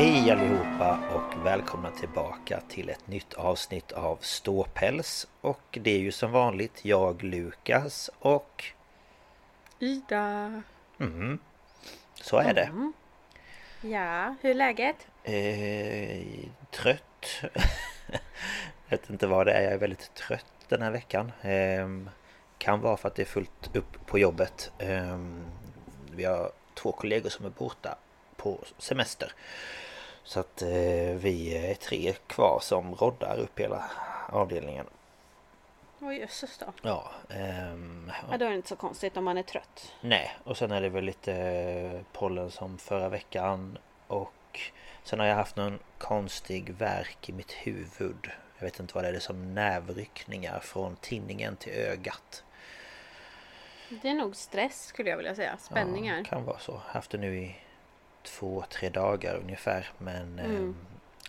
Hej allihopa och välkomna tillbaka till ett nytt avsnitt av Ståpäls Och det är ju som vanligt jag Lukas och Ida. mm, Så är det Mm. Ja, hur är läget? eh, Trött Jag vet inte vad det är, jag är väldigt trött den här veckan eh, Kan vara för att det är fullt upp på jobbet eh, Vi har två kollegor som är borta på semester Så att eh, vi är tre kvar som roddar upp hela avdelningen Oj jösses då. Ja, ehm, Ja, då är det inte så konstigt om man är trött. nej och sen är det väl lite pollen som förra veckan och sen har jag haft någon konstig verk i mitt huvud. Jag vet inte vad det är, det är som nävryckningar från tinningen till ögat. Det är nog stress skulle jag vilja säga. Spänningar. Ja, kan vara så. Haft det nu i två, tre dagar ungefär. Men Mm. ehm,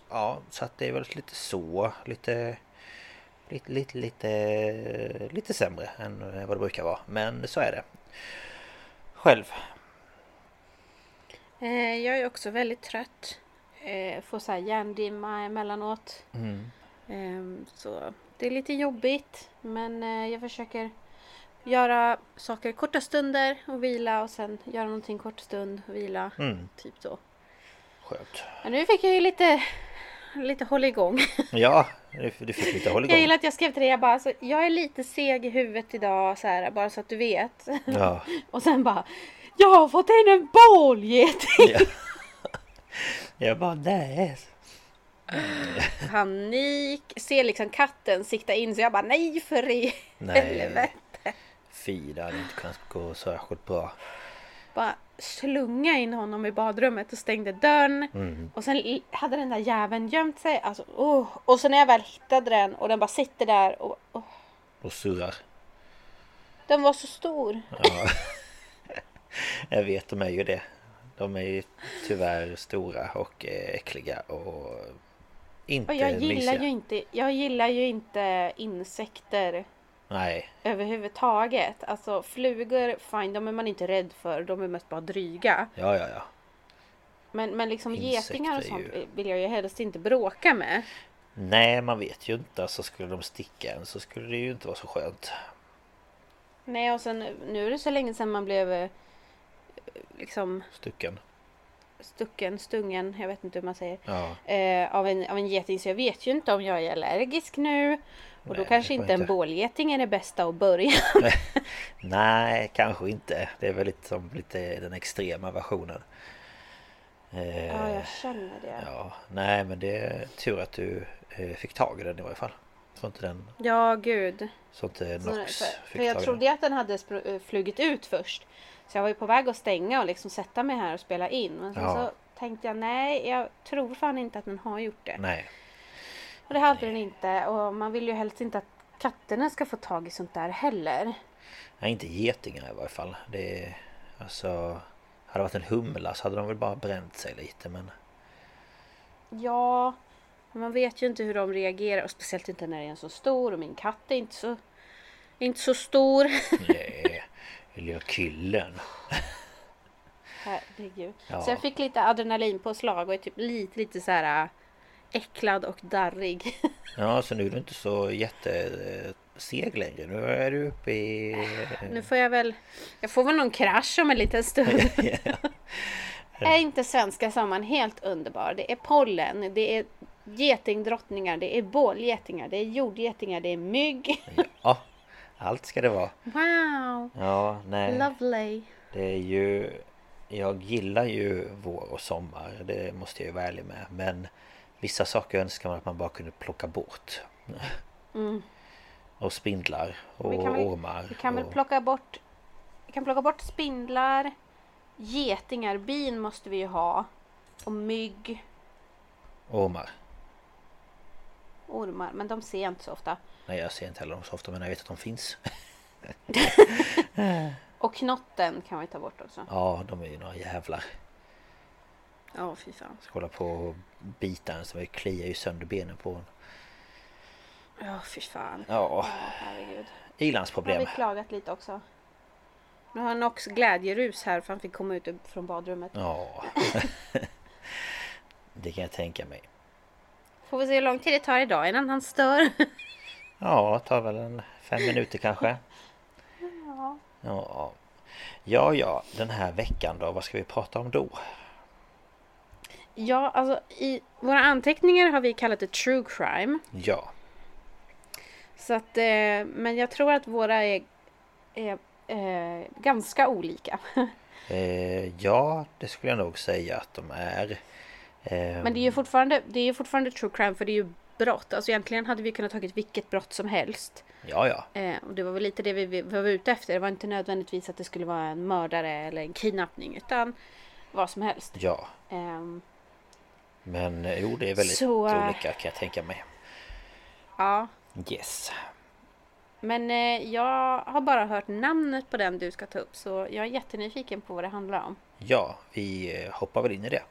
ja, så att det är väl lite så. Lite, lite, lite, lite, lite sämre än vad det brukar vara. Men så är det. Själv. Eh, jag är också väldigt trött. Eh, får så här hjärndimma emellanåt. Mm. Eh, så det är lite jobbigt. Men eh, jag försöker göra saker korta stunder och vila och sen göra någonting kort stund och vila. Mm. Typ så. Skönt. Men nu fick jag ju lite, lite håll igång. Ja, du fick lite håll Jag gillar att jag skrev till dig, jag bara alltså, jag är lite seg i huvudet idag så här, bara så att du vet. Ja, Och sen bara Jag har fått in en bålgeting! ja. Jag bara nej. Panik, ser liksom katten sikta in så jag bara nej för i Nej. helvete. Det hade inte kunnat gå särskilt bra. Bara slunga in honom i badrummet och stängde dörren. Mm. Och sen hade den där jäveln gömt sig. Alltså, oh. Och så när jag väl hittade den och den bara sitter där och oh. Och surrar. Den var så stor. Ja. Jag vet, de är ju det. De är ju tyvärr stora och äckliga och inte Och jag gillar mysiga. ju inte, jag gillar ju inte insekter Nej, överhuvudtaget. Alltså flugor, fine, de är man inte rädd för. De är mest bara dryga. ja ja ja. Men, men liksom Insekter getingar och sånt ju- vill jag ju helst inte bråka med. Nej, man vet ju inte. Alltså skulle de sticka en så skulle det ju inte vara så skönt. Nej och sen nu är det så länge sedan man blev eh, liksom Stucken. stucken, stungen, jag vet inte hur man säger. Ja. Eh, av, en, av en geting så jag vet ju inte om jag är allergisk nu. Och då Nej, kanske inte en bålgeting är det bästa att börja. Nej, kanske inte. Det är väl lite som lite den extrema versionen. Eh, ja, jag känner det. ja, nej men det är tur att du eh, fick tag i den i varje fall. Så inte den... Ja, gud. Så inte Så, Nox för, fick för jag trodde ju att den hade eh, flugit ut först. Så jag var ju på väg att stänga och liksom sätta mig här och spela in. Men sen Ja. så tänkte jag nej, jag tror fan inte att den har gjort det. Nej. Och det hade den inte och man vill ju helst inte att katterna ska få tag i sånt där heller. Nej, inte getingar i varje fall. Det är, alltså... Hade det varit en humla så hade de väl bara bränt sig lite men... Ja, man vet ju inte hur de reagerar och speciellt inte när det är så stor och min katt är inte så, inte så stor. Nej, lilla killen. Herregud. Ja. Så jag fick lite adrenalinpåslag och är typ lite, lite så här äh, äcklad och darrig. Ja, så nu är du inte så jätteseg längre. Nu är du uppe i... Nu får jag väl, jag får väl någon krasch om en liten stund. Är inte svenska sommaren helt underbar? Det är pollen, det är getingdrottningar, det är bålgetingar, det är jordgetingar, det är mygg. Ja, allt ska det vara. Wow! Ja, nej. Lovely! Det är ju... Jag gillar ju vår och sommar. Det måste jag ju vara ärlig med. Men vissa saker önskar man att man bara kunde plocka bort. Och spindlar och Vi kan väl- ormar. Vi kan väl och... plocka bort Vi kan plocka bort spindlar Getingar, bin måste vi ju ha Och mygg Ormar. Ormar, men de ser jag inte så ofta Nej, jag ser inte heller dem så ofta men jag vet att de finns. Och knotten kan vi ta bort också Ja, de är ju några jävlar. Ja, fy fan Ska hålla på och bita en så vi kliar ju sönder benen på en. Ja, fy fan Ja, Ja, herregud har ilandsproblem. vi klagat lite också Nu har han också glädjerus här för han fick komma ut från badrummet Ja. Det kan jag tänka mig. Får vi se hur lång tid det tar idag innan han stör Ja, det tar väl en fem minuter kanske. Ja, ja, ja, den här veckan då, vad ska vi prata om då? Ja, alltså i våra anteckningar har vi kallat det true crime Ja, Så att, eh, men jag tror att våra är, är eh, ganska olika. eh, ja, det skulle jag nog säga att de är. Eh, Men det är ju fortfarande, det är fortfarande true crime för det är ju brott. Alltså egentligen hade vi kunnat tagit vilket brott som helst. Ja, ja, Eh, och det var väl lite det vi, vi var ute efter. Det var inte nödvändigtvis att det skulle vara en mördare eller en kidnappning utan vad som helst. ja. Ehm, Men eh, jo, det är väldigt Så, eh, olika kan jag tänka mig. ja, Yes. men eh, jag har bara hört namnet på den du ska ta upp så jag är jättenyfiken på vad det handlar om. Ja, vi eh, hoppar väl in i det.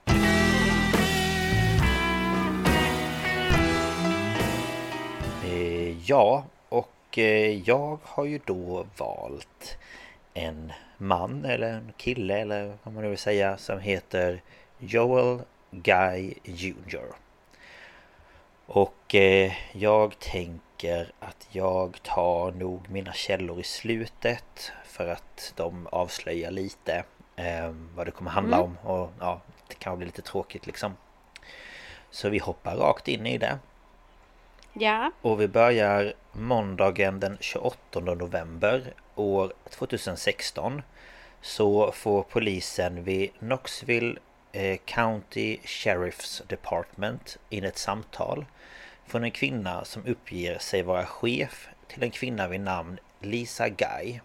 Eh, ja, och eh, jag har ju då valt en man eller en kille eller vad man nu vill säga som heter Joel Guy Jr. Och eh, jag tänker att jag tar nog mina källor i slutet för att de avslöjar lite eh, vad det kommer handla om och ja, det kan bli lite tråkigt liksom. Så vi hoppar rakt in i det. Ja, Och vi börjar måndagen den 28 november år 2016 Så får polisen vid Knoxville Eh, County Sheriff's Department in ett samtal Från en kvinna som uppger sig vara chef till en kvinna vid namn Lisa Guy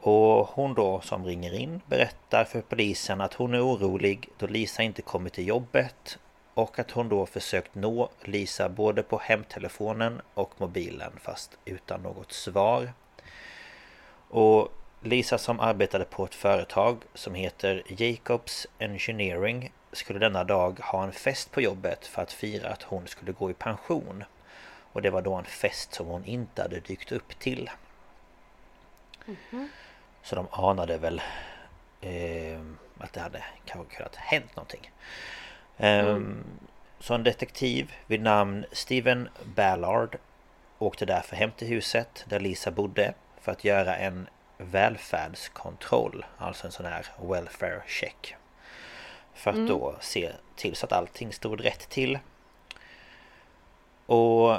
och hon då som ringer in berättar för polisen att hon är orolig då Lisa inte kommit till jobbet och att hon då försökt nå Lisa både på hemtelefonen och mobilen fast utan något svar. Och Lisa som arbetade på ett företag som heter Jacobs Engineering skulle denna dag ha en fest på jobbet för att fira att hon skulle gå i pension. Och det var då en fest som hon inte hade dykt upp till. Så de anade väl eh, att det hade kanske kunnat hänt någonting. Ehm, Så en detektiv vid namn Steven Ballard åkte därför hem till huset där Lisa bodde för att göra en välfärdskontroll, alltså en sån här welfare check. För att då se till så att allting stod rätt till. Och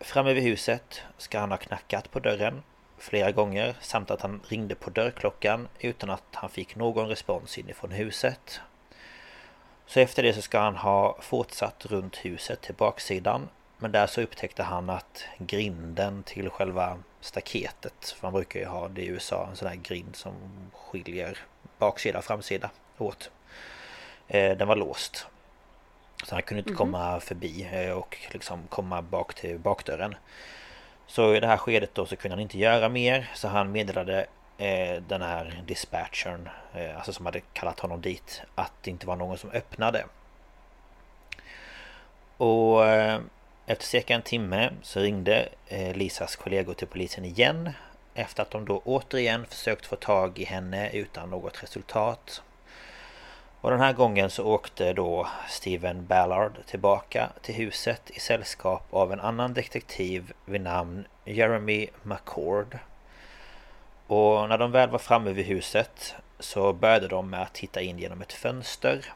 framme vid huset ska han ha knackat på dörren flera gånger samt att han ringde på dörrklockan utan att han fick någon respons inifrån huset. Så efter det så ska han ha fortsatt runt huset till baksidan. Men där så upptäckte han att grinden till själva staketet, för man brukar ju ha det i USA, en sån här grind som skiljer baksida och framsida åt. Den var låst. Så han kunde inte mm komma förbi och liksom komma bak till bakdörren. Så i det här skedet då så kunde han inte göra mer så han meddelade eh, den här dispatchern, eh, alltså som hade kallat honom dit, att det inte var någon som öppnade. Och eh, efter cirka en timme så ringde eh, Lisas kollegor till polisen igen efter att de då återigen försökt få tag i henne utan något resultat. Och den här gången så åkte då Steven Ballard tillbaka till huset i sällskap av en annan detektiv vid namn Jeremy McCord. Och när de väl var framme vid huset så började de med att titta in genom ett fönster.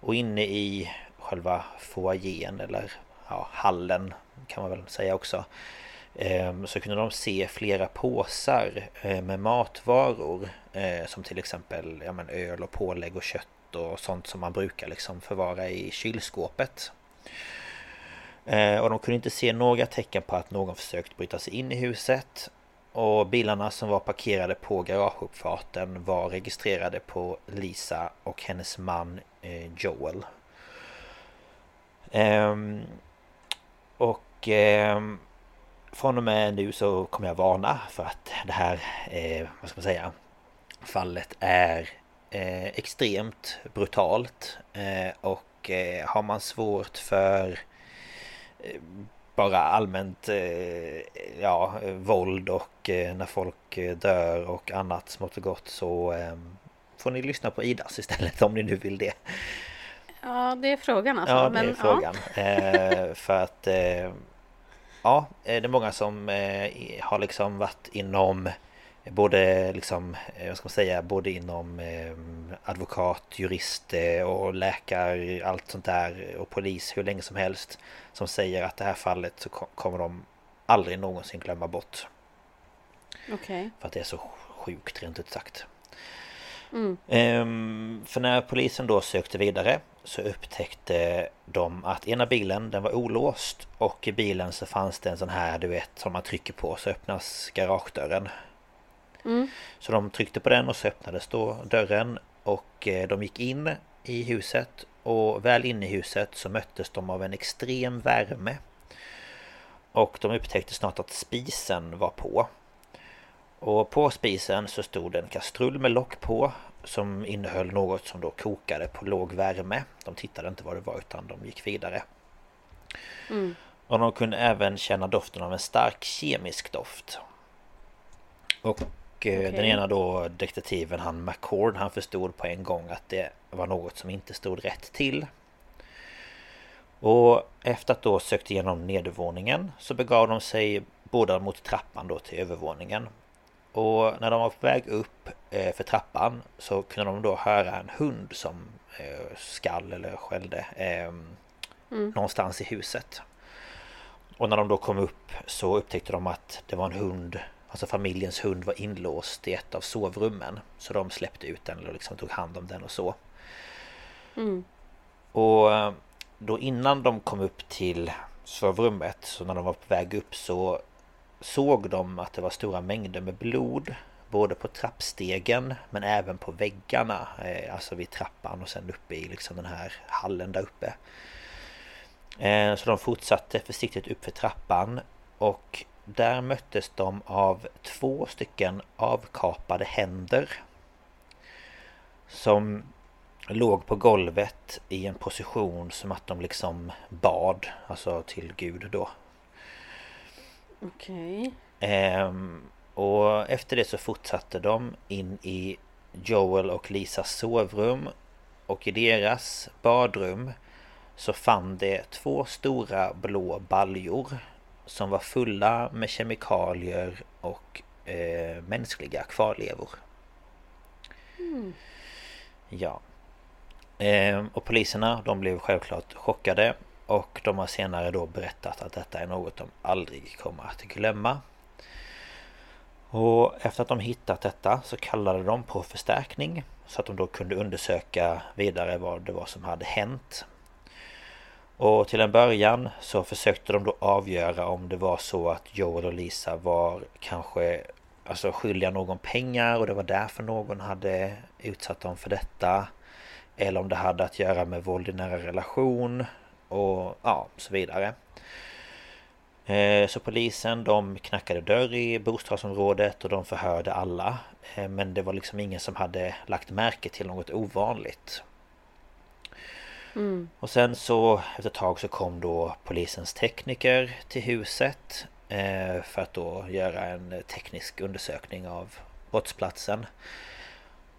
Och inne i själva foajén eller ja, hallen kan man väl säga också. Ehm, så kunde de se flera påsar eh, med matvaror eh, som till exempel ja, men öl och pålägg och kött och sånt som man brukar liksom förvara i kylskåpet. Eh, och de kunde inte se några tecken på att någon försökt bryta sig in i huset. Och bilarna som var parkerade på garageuppfarten var registrerade på Lisa och hennes man Joel. Ehm, och eh, från och med nu så kommer jag varna för att det här, eh, vad ska man säga, fallet är eh, extremt brutalt. Eh, och eh, har man svårt för eh, bara allmänt eh, ja, våld och eh, när folk eh, dör och annat smått och gott så eh, får ni lyssna på Idas istället om ni nu vill det. Ja, det är frågan alltså. Ja, det är men, frågan. Ja. för att ja, det är många som eh, har liksom varit inom Både liksom, eh, vad ska man säga, både inom eh, advokat, jurist och läkare, allt sånt där och polis hur länge som helst Som säger att det här fallet så kommer de aldrig någonsin glömma bort Okej okay. För att det är så sjukt rent ut sagt Mm. Ehm, för när polisen då sökte vidare så upptäckte de att ena bilen den var olåst och i bilen så fanns det en sån här du vet som man trycker på så öppnas garagedörren. Mm. Så de tryckte på den och så öppnades då dörren och eh, de gick in i huset och väl inne i huset så möttes de av en extrem värme. Och de upptäckte snart att spisen var på. Och på spisen så stod en kastrull med lock på som innehöll något som då kokade på låg värme. De tittade inte vad det var utan de gick vidare. Mm. Och de kunde även känna doften av en stark kemisk doft. Och eh, okay. den ena då detektiven han McCord han förstod på en gång att det var något som inte stod rätt till. Och efter att då sökt igenom nedervåningen så begav de sig båda mot trappan då till övervåningen. Och när de var på väg upp eh, för trappan så kunde de då höra en hund som eh, skall eller skällde ehm, mm. någonstans i huset. Och när de då kom upp så upptäckte de att det var en hund Alltså familjens hund var inlåst i ett av sovrummen Så de släppte ut den och liksom tog hand om den och så mm. Och eh, då innan de kom upp till sovrummet Så när de var på väg upp så såg de att det var stora mängder med blod Både på trappstegen men även på väggarna eh, Alltså vid trappan och sen uppe i liksom den här hallen där uppe. Eh, så de fortsatte försiktigt upp för trappan Och där möttes de av två stycken avkapade händer Som låg på golvet i en position som att de liksom bad Alltså till Gud då. Okej. Okay. Ehm, och efter det så fortsatte de in i Joel och Lisas sovrum. Och i deras badrum så fann det två stora blå baljor som var fulla med kemikalier och eh, mänskliga kvarlevor. Mm. Ja. Ehm, och poliserna de blev självklart chockade och de har senare då berättat att detta är något de aldrig kommer att glömma. Och efter att de hittat detta så kallade de på förstärkning så att de då kunde undersöka vidare vad det var som hade hänt. Och till en början så försökte de då avgöra om det var så att Joel och Lisa var kanske alltså skyldiga någon pengar och det var därför någon hade utsatt dem för detta. eller om det hade att göra med våld i nära relation och ja, så vidare. Eh, så polisen de knackade dörr i bostadsområdet och de förhörde alla. Eh, men det var liksom ingen som hade lagt märke till något ovanligt. Mm. Och sen så efter ett tag så kom då polisens tekniker till huset eh, För att då göra en teknisk undersökning av brottsplatsen.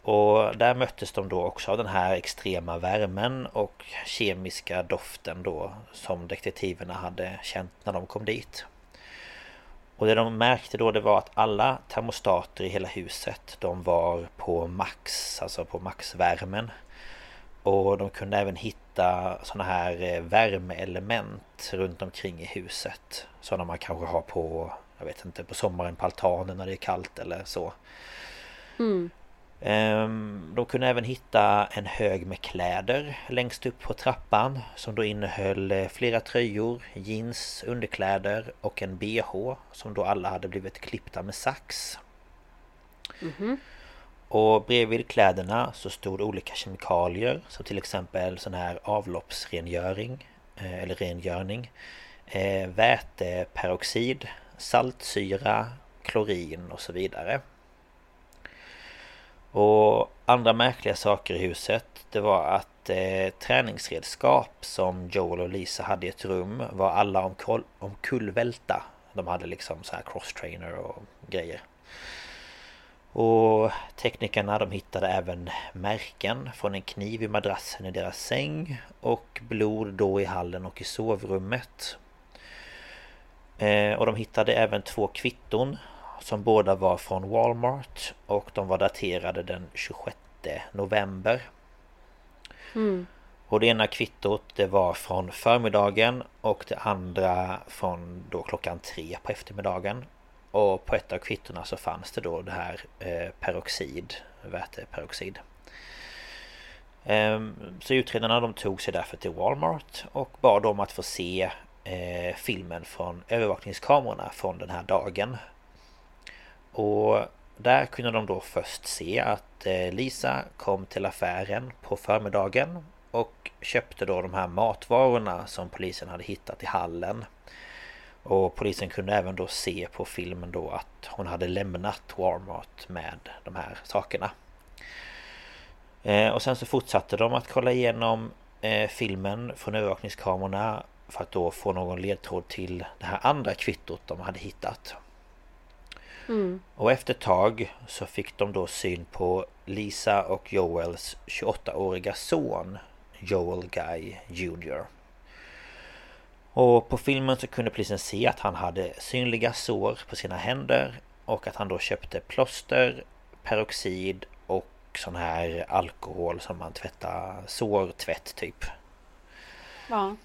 Och där möttes de då också av den här extrema värmen och kemiska doften då som detektiverna hade känt när de kom dit. Och det de märkte då det var att alla termostater i hela huset de var på max, alltså på maxvärmen. Och de kunde även hitta sådana här eh, värmeelement runt omkring i huset. Sådana man kanske har på, jag vet inte, på sommaren på altanen när det är kallt eller så. Mm. Ehm, de kunde även hitta en hög med kläder längst upp på trappan som då innehöll eh, flera tröjor, jeans, underkläder och en bh som då alla hade blivit klippta med sax. Mm -hmm. Och bredvid kläderna så stod olika kemikalier som till exempel sån här avloppsrengöring eh, eller rengörning eh, väteperoxid, saltsyra, klorin och så vidare. Och andra märkliga saker i huset det var att eh, träningsredskap som Joel och Lisa hade i ett rum var alla omkull, omkullvälta. De hade liksom så här crosstrainer och grejer. Och teknikerna de hittade även märken från en kniv i madrassen i deras säng och blod då i hallen och i sovrummet. Eh, och de hittade även två kvitton som båda var från Walmart och de var daterade den 26 november. Mm. Och det ena kvittot det var från förmiddagen och det andra från då klockan tre på eftermiddagen. Och på ett av kvittona så fanns det då det här eh, peroxid, väteperoxid. Ehm, så utredarna de tog sig därför till Walmart och bad dem att få se eh, filmen från övervakningskamerorna från den här dagen. Och där kunde de då först se att eh, Lisa kom till affären på förmiddagen och köpte då de här matvarorna som polisen hade hittat i hallen. Och polisen kunde även då se på filmen då att hon hade lämnat Walmart med de här sakerna. Eh, och sen så fortsatte de att kolla igenom eh, filmen från övervakningskamerorna för att då få någon ledtråd till det här andra kvittot de hade hittat. Mm. Och efter ett tag så fick de då syn på Lisa och Joels 28-åriga son Joel Guy Jr. Och på filmen så kunde polisen se att han hade synliga sår på sina händer och att han då köpte plåster, peroxid och sån här alkohol som man tvättar sårtvätt typ. Ja.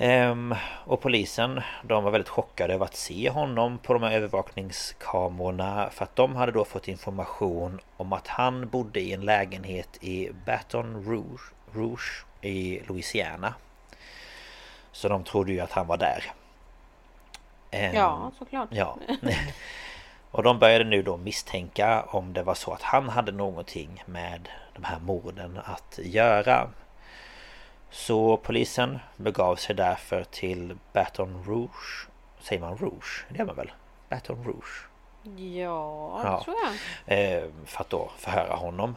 Ehm, och polisen, de var väldigt chockade över att se honom på de här övervakningskamerorna för att de hade då fått information om att han bodde i en lägenhet i Baton Rouge, Rouge i Louisiana. Så de trodde ju att han var där. Ehm, ja, såklart. Ja. Och de började nu då misstänka om det var så att han hade någonting med de här morden att göra. Så polisen begav sig därför till Baton Rouge Säger man Rouge? Det gör man väl? Baton Rouge? Ja, ja. tror jag eh, För att då förhöra honom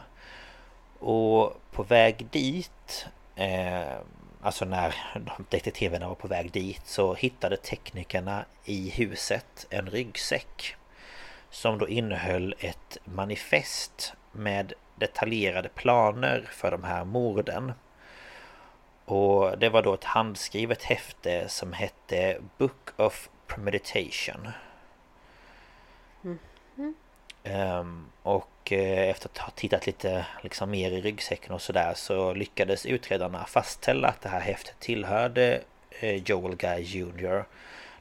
Och på väg dit eh, Alltså när detektiverna var på väg dit så hittade teknikerna i huset en ryggsäck Som då innehöll ett manifest med detaljerade planer för de här morden och det var då ett handskrivet häfte som hette Book of Premeditation. Mm. Um, och eh, efter att ha tittat lite liksom mer i ryggsäcken och sådär så lyckades utredarna fastställa att det här häftet tillhörde eh, Joel Guy Jr.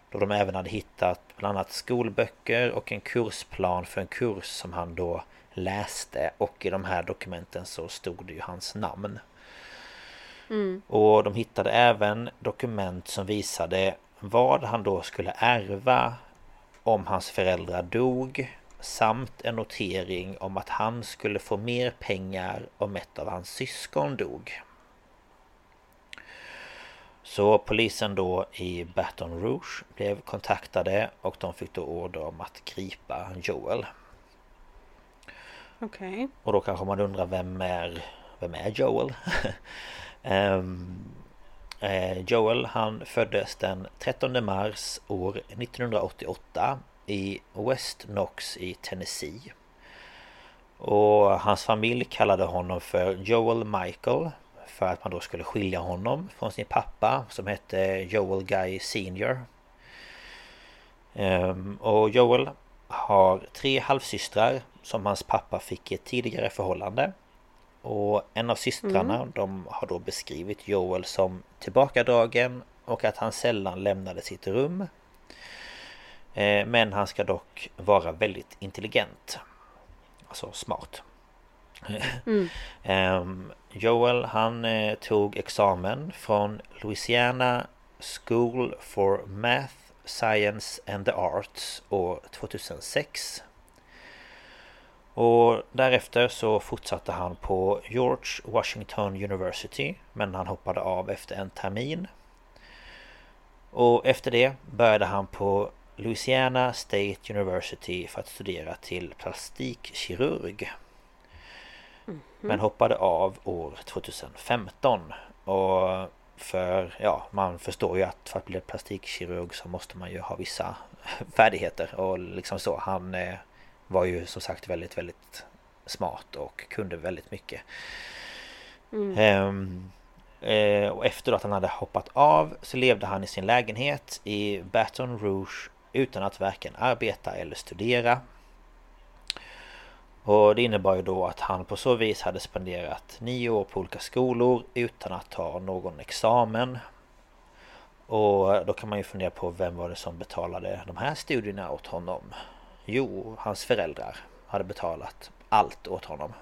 Då de även hade hittat bland annat skolböcker och en kursplan för en kurs som han då läste och i de här dokumenten så stod det ju hans namn. Mm. Och de hittade även dokument som visade vad han då skulle ärva om hans föräldrar dog samt en notering om att han skulle få mer pengar om ett av hans syskon dog. Så polisen då i Baton Rouge blev kontaktade och de fick då order om att gripa Joel. Okej. Okay. Och då kanske man undrar vem är, vem är Joel? Ehm, eh, Joel han föddes den 13 mars år 1988 i West Knox i Tennessee. Och hans familj kallade honom för Joel Michael för att man då skulle skilja honom från sin pappa som hette Joel Guy Senior. Ehm, och Joel har tre halvsystrar som hans pappa fick i ett tidigare förhållande. Och en av systrarna mm. de har då beskrivit Joel som tillbakadragen och att han sällan lämnade sitt rum. Eh, men han ska dock vara väldigt intelligent. Alltså smart. Mm. Ehm, Joel han eh, tog examen från Louisiana School for Math, Science and the Arts år 2006. Och därefter så fortsatte han på George Washington University men han hoppade av efter en termin. Och efter det började han på Louisiana State University för att studera till plastikkirurg. Mm. Men hoppade av år 2015 och för, ja, man förstår ju att för att bli plastikkirurg så måste man ju ha vissa färdigheter och liksom så. Han eh, var ju som sagt väldigt, väldigt smart och kunde väldigt mycket. Mm. Ehm, eh, och efter att han hade hoppat av så levde han i sin lägenhet i Baton Rouge utan att varken arbeta eller studera. Och det innebar ju då att han på så vis hade spenderat nio år på olika skolor utan att ta någon examen. Och då kan man ju fundera på vem var det som betalade de här studierna åt honom? Jo, hans föräldrar hade betalat allt åt honom.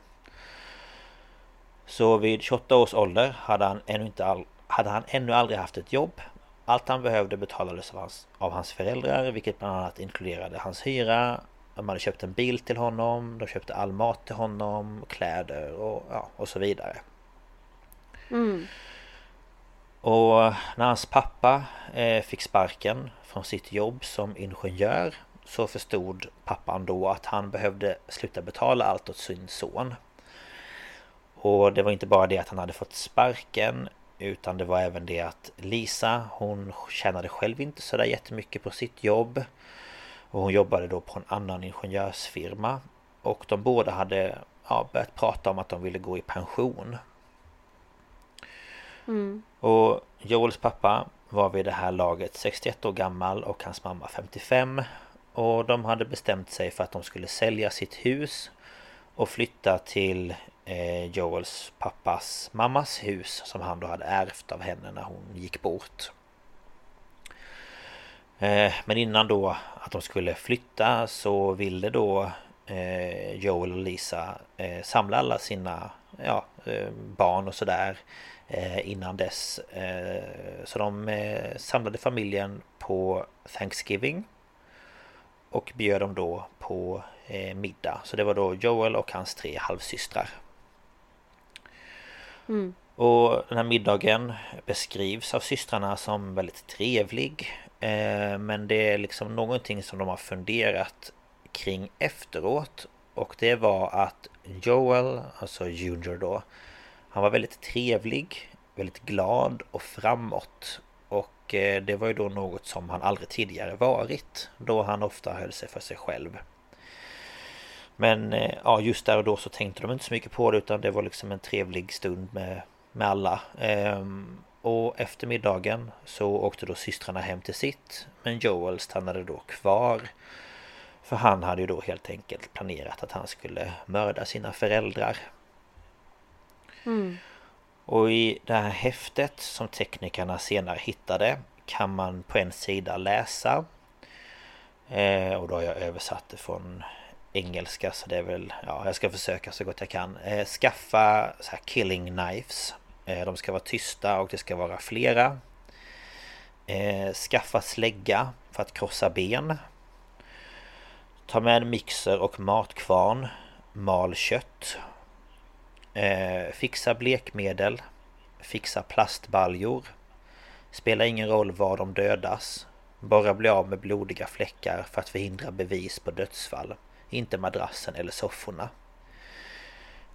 Så vid 28 års ålder hade han ännu, inte all, hade han ännu aldrig haft ett jobb. Allt han behövde betalades av hans, av hans föräldrar, vilket bland annat inkluderade hans hyra. De hade köpt en bil till honom, de köpte all mat till honom, kläder och, ja, och så vidare. Mm. Och när hans pappa eh, fick sparken från sitt jobb som ingenjör så förstod pappan då att han behövde sluta betala allt åt sin son. Och det var inte bara det att han hade fått sparken utan det var även det att Lisa hon tjänade själv inte sådär jättemycket på sitt jobb. Och hon jobbade då på en annan ingenjörsfirma. Och de båda hade ja, börjat prata om att de ville gå i pension. Mm. Och Joels pappa var vid det här laget 61 år gammal och hans mamma 55. Och de hade bestämt sig för att de skulle sälja sitt hus och flytta till eh, Joels pappas mammas hus som han då hade ärvt av henne när hon gick bort. Eh, men innan då att de skulle flytta så ville då eh, Joel och Lisa eh, samla alla sina ja, eh, barn och sådär eh, innan dess. Så de samlade familjen på Thanksgiving och bjöd dem då på eh, middag. Så det var då Joel och hans tre halvsystrar. Mm. Och den här middagen beskrivs av systrarna som väldigt trevlig. Eh, men det är liksom någonting som de har funderat kring efteråt. Och det var att Joel, alltså Junior då, han var väldigt trevlig, väldigt glad och framåt. Och eh, det var ju då något som han aldrig tidigare varit. Då han ofta höll sig för sig själv. Men eh, ja, just där och då så tänkte de inte så mycket på det utan det var liksom en trevlig stund med, med alla. Ehm, och efter middagen så åkte då systrarna hem till sitt. Men Joel stannade då kvar. För han hade ju då helt enkelt planerat att han skulle mörda sina föräldrar. Mm. Och i det här häftet som teknikerna senare hittade kan man på en sida läsa eh, och då har jag översatt det från engelska så det är väl, ja jag ska försöka så gott jag kan. Eh, skaffa så här killing knives. Eh, de ska vara tysta och det ska vara flera. Eh, skaffa slägga för att krossa ben. Ta med en mixer och matkvarn. Mal kött. Eh, fixa blekmedel. Fixa plastbaljor. Spelar ingen roll var de dödas. Bara bli av med blodiga fläckar för att förhindra bevis på dödsfall. Inte madrassen eller sofforna.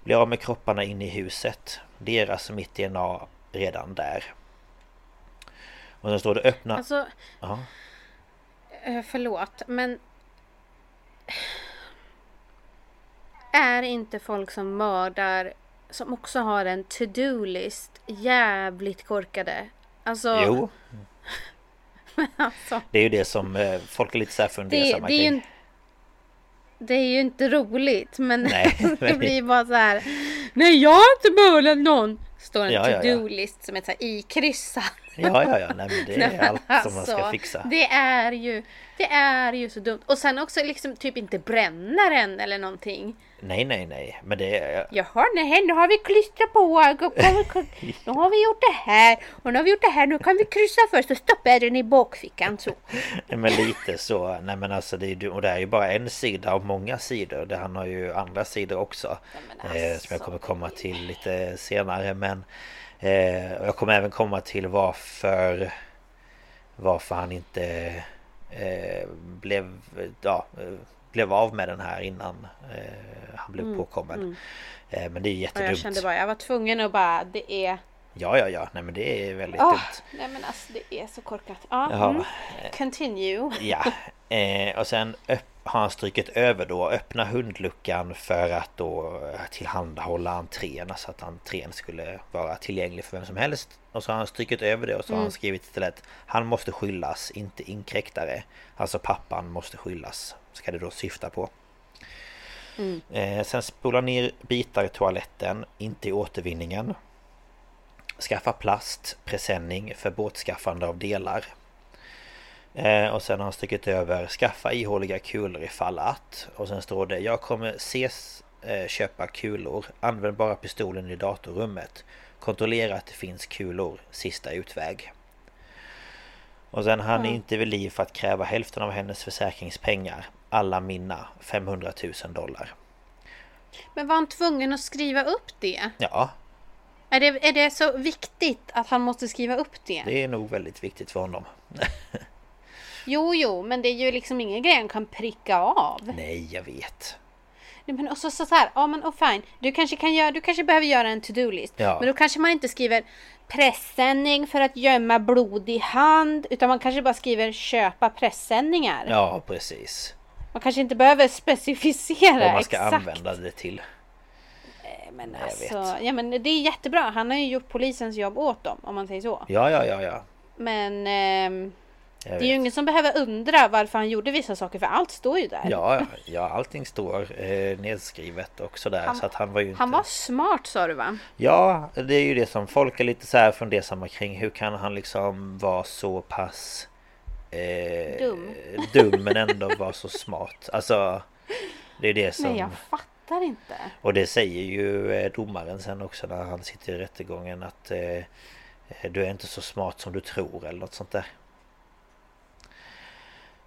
Bli av med kropparna inne i huset. Deras och mitt DNA redan där. Och sen står det öppna... Alltså, Ja. eh, förlåt, men... Är inte folk som mördar, som också har en to-do-list, jävligt korkade? Alltså, Jo, alltså det är ju det som eh, folk är lite så här det, fundersamma det, är ju, kring. inte- det är ju inte roligt, men Nej, det blir bara så här. Nej, jag har inte mördat någon! Står en Ja, ja, ja. to-do-list som är så här ikryssad. Ja, ja, ja, nej men det är allt som man ska alltså, fixa. Det är ju Det är ju så dumt. Och sen också liksom typ inte bränna den eller någonting. Nej, nej, nej, men det är... Jaha, nej, nu har vi klistrat på. Nu har vi gjort det här. Och nu har vi gjort det här. Nu kan vi kryssa först och stoppa den i bakfickan så. Nej, men lite så. Nej men alltså det är ju, och det är ju bara en sida av många sidor. Det han har ju andra sidor också. men eh, som jag alltså. kommer komma till lite senare. Men eh, jag kommer även komma till varför varför han inte blev, ja, eh, blev av med den här innan eh, han blev påkommen. Eh, men det är Och jättedumt. jag kände bara, jag var tvungen att bara, det är... Ja, ja, ja. Nej men det är väldigt Åh, dumt. nej men alltså det är så korkat. Ja, Jaha. mm. Continue. Ja, eh, och sen har han strykit över då öppna hundluckan för att då eh, tillhandahålla entrén så att entrén skulle vara tillgänglig för vem som helst. Och så har han strykit över det och så har han skrivit istället Han måste skyllas, inte inkräktare. Alltså pappan måste skyllas, ska det då syfta på. Eh, sen spola ner bitar i toaletten, inte i återvinningen. Skaffa plast, presenning för bortskaffande av delar. Eh, och sen har han strukit över skaffa ihåliga kulor ifall att. Och sen står det jag kommer ses eh, köpa kulor. Använd bara pistolen i datorrummet. Kontrollera att det finns kulor. Sista utväg. Och sen han är inte vid liv för att kräva hälften av hennes försäkringspengar. Alla mina 500 000 dollar. Men var han tvungen att skriva upp det? Ja, Är det, är det så viktigt att han måste skriva upp det? det är nog väldigt viktigt för honom. Jo, jo, men det är ju liksom ingen grej han kan pricka av. Nej, jag vet. Men och så, så, så här, ja men och fine. Du kanske, kan göra, du kanske behöver göra en to-do-list. Ja. Men då kanske man inte skriver pressändning för att gömma blodig hand. Utan man kanske bara skriver köpa pressändningar. Ja, precis. Man kanske inte behöver specificera Vad man ska exakt. använda det till. Men jag alltså, ja men det är jättebra. Han har ju gjort polisens jobb åt dem om man säger så. Ja, ja, ja, ja. Men Jag det är ju ingen som behöver undra varför han gjorde vissa saker för allt står ju där. Ja, ja, allting står eh, nedskrivet och sådär. Han- så att han var ju inte... Han var smart sa du va? Ja, det är ju det som folk är lite så här fundersamma kring. Hur kan han liksom vara så pass... Eh, Dum. dum men ändå vara så smart. Alltså... Det är det som... Nej jag fattar inte. Och det säger ju eh, domaren sen också när han sitter i rättegången att eh, eh, du är inte så smart som du tror eller något sånt där.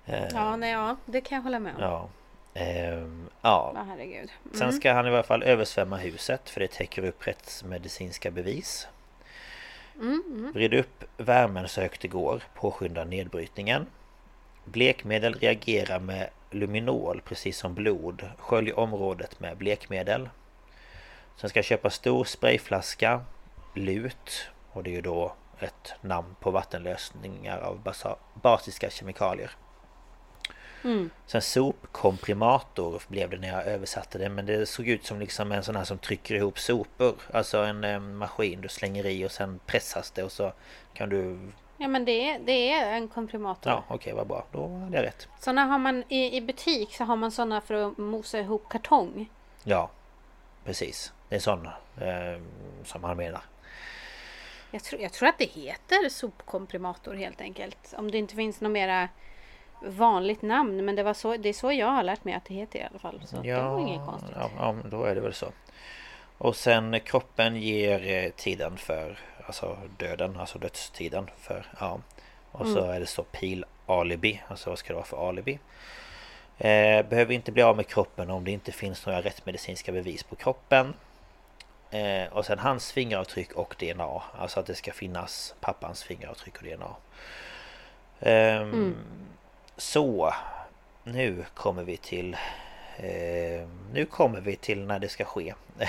Eh, Ja, nej, ja, det kan jag hålla med om. ja. Ehm, ja. Herregud. Mm. Sen ska han i alla fall översvämma huset för det täcker upp rättsmedicinska bevis. Mm, Vrid upp värmen så högt det går, påskynda nedbrytningen. Blekmedel reagerar med luminol precis som blod. Skölj området med blekmedel. Sen ska jag köpa stor sprayflaska, lut och det är ju då ett namn på vattenlösningar av basiska kemikalier. Mm. Sen sopkomprimator blev det när jag översatte det men det såg ut som liksom en sån här som trycker ihop sopor. Alltså en eh, maskin du slänger i och sen pressas det och så kan du... Ja men det är, det är en komprimator. Ja okej vad bra, då hade jag rätt. Såna har man i, i butik så har man såna för att mosa ihop kartong. Ja, precis. Det är sån eh, som han menar. Jag tror, jag tror att det heter sopkomprimator helt enkelt. Om det inte finns något mera vanligt namn. Men det, var så, det är så jag har lärt mig att det heter i alla fall. Så det var inget konstigt. Ja, ja, då är det väl så. Och sen kroppen ger eh, tiden för Alltså döden, alltså dödstiden för ja. Och så Mm. är det så pil alibi, alltså vad ska det vara för alibi? Eh, behöver inte bli av med kroppen om det inte finns några rättmedicinska bevis på kroppen. Eh, och sen hans fingeravtryck och DNA. Alltså att det ska finnas pappans fingeravtryck och DNA. Eh, mm. Så Nu kommer vi till eh, Nu kommer vi till när det ska ske.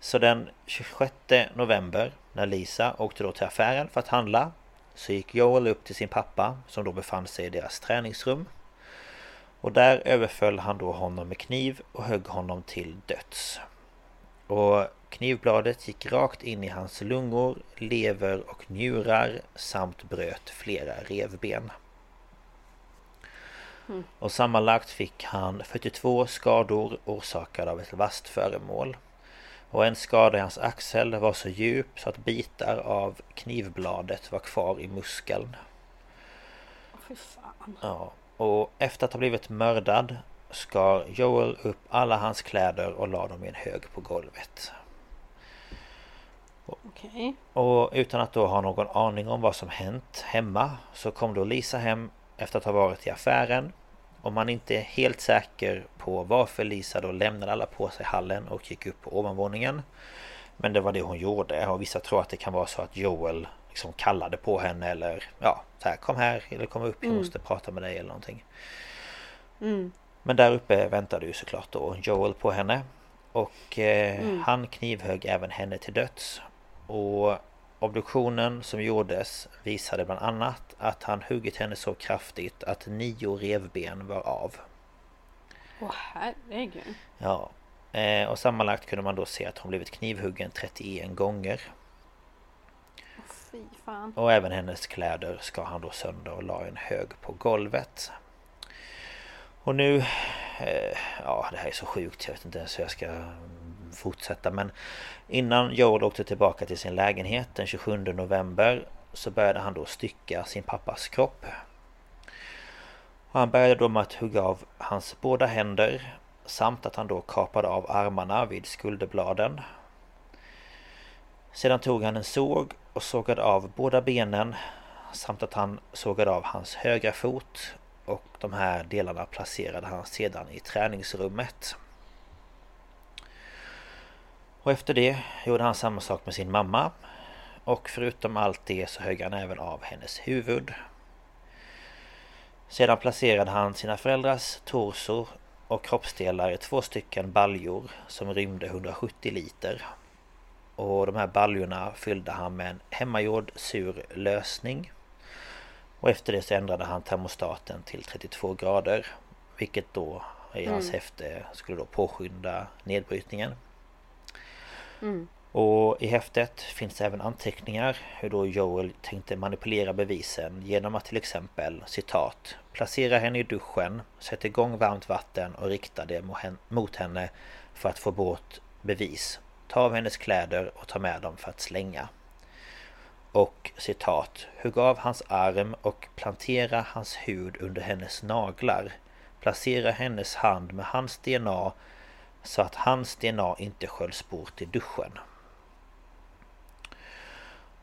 så den 26 november när Lisa åkte då till affären för att handla så gick Joel upp till sin pappa som då befann sig i deras träningsrum. Och där överföll han då honom med kniv och högg honom till döds. Och knivbladet gick rakt in i hans lungor, lever och njurar samt bröt flera revben. Mm. Och sammanlagt fick han 42 skador orsakade av ett vasst föremål. Och en skada i hans axel var så djup så att bitar av knivbladet var kvar i muskeln. Fy fan. Ja, och efter att ha blivit mördad skar Joel upp alla hans kläder och la dem i en hög på golvet. Okay. Och utan att då ha någon aning om vad som hänt hemma så kom då Lisa hem efter att ha varit i affären. Och man är inte helt säker på varför Lisa då lämnade alla på sig hallen och gick upp på ovanvåningen. Men det var det hon gjorde och vissa tror att det kan vara så att Joel liksom kallade på henne eller ja, så här, kom här eller kom upp, jag mm. måste prata med dig eller någonting. Mm. Men där uppe väntade ju såklart då Joel på henne. Och eh, mm. han knivhögg även henne till döds. Och obduktionen som gjordes visade bland annat att han huggit henne så kraftigt att nio revben var av. Åh herregud. Ja. Eh, och sammanlagt kunde man då se att hon blivit knivhuggen 31 gånger. Fy fan. Och även hennes kläder ska han då sönder och la en hög på golvet. Och nu... Eh, ja, det här är så sjukt. Jag vet inte ens hur jag ska fortsätta. Men innan Joel åkte tillbaka till sin lägenhet den 27 november så började han då stycka sin pappas kropp. Han började då med att hugga av hans båda händer samt att han då kapade av armarna vid skulderbladen. Sedan tog han en såg och sågade av båda benen samt att han sågade av hans högra fot och de här delarna placerade han sedan i träningsrummet. Och efter det gjorde han samma sak med sin mamma. Och förutom allt det så högg han även av hennes huvud. Sedan placerade han sina föräldrars torsor och kroppsdelar i två stycken baljor som rymde 170 liter. Och de här baljorna fyllde han med en hemmagjord sur lösning. Och efter det så ändrade han termostaten till 32 grader. Vilket då i hans mm. häfte skulle då påskynda nedbrytningen. Mm. Och i häftet finns även anteckningar hur då Joel tänkte manipulera bevisen genom att till exempel citat Placera henne i duschen, sätt igång varmt vatten och rikta det mot henne för att få bort bevis. Ta av hennes kläder och ta med dem för att slänga. Och citat Hugg av hans arm och plantera hans hud under hennes naglar. Placera hennes hand med hans DNA så att hans DNA inte sköljs bort i duschen.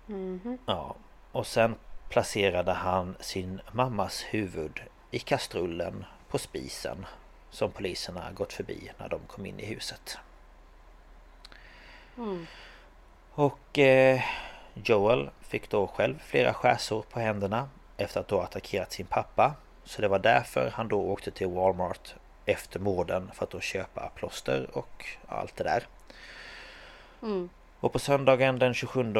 Mm. Ja, och sen placerade han sin mammas huvud i kastrullen på spisen som poliserna gått förbi när de kom in i huset. Mm. Och eh, Joel fick då själv flera skärsår på händerna efter att då attackerat sin pappa. Så det var därför han då åkte till Walmart efter morden för att då köpa plåster och allt det där. Mm. Och på söndagen den 27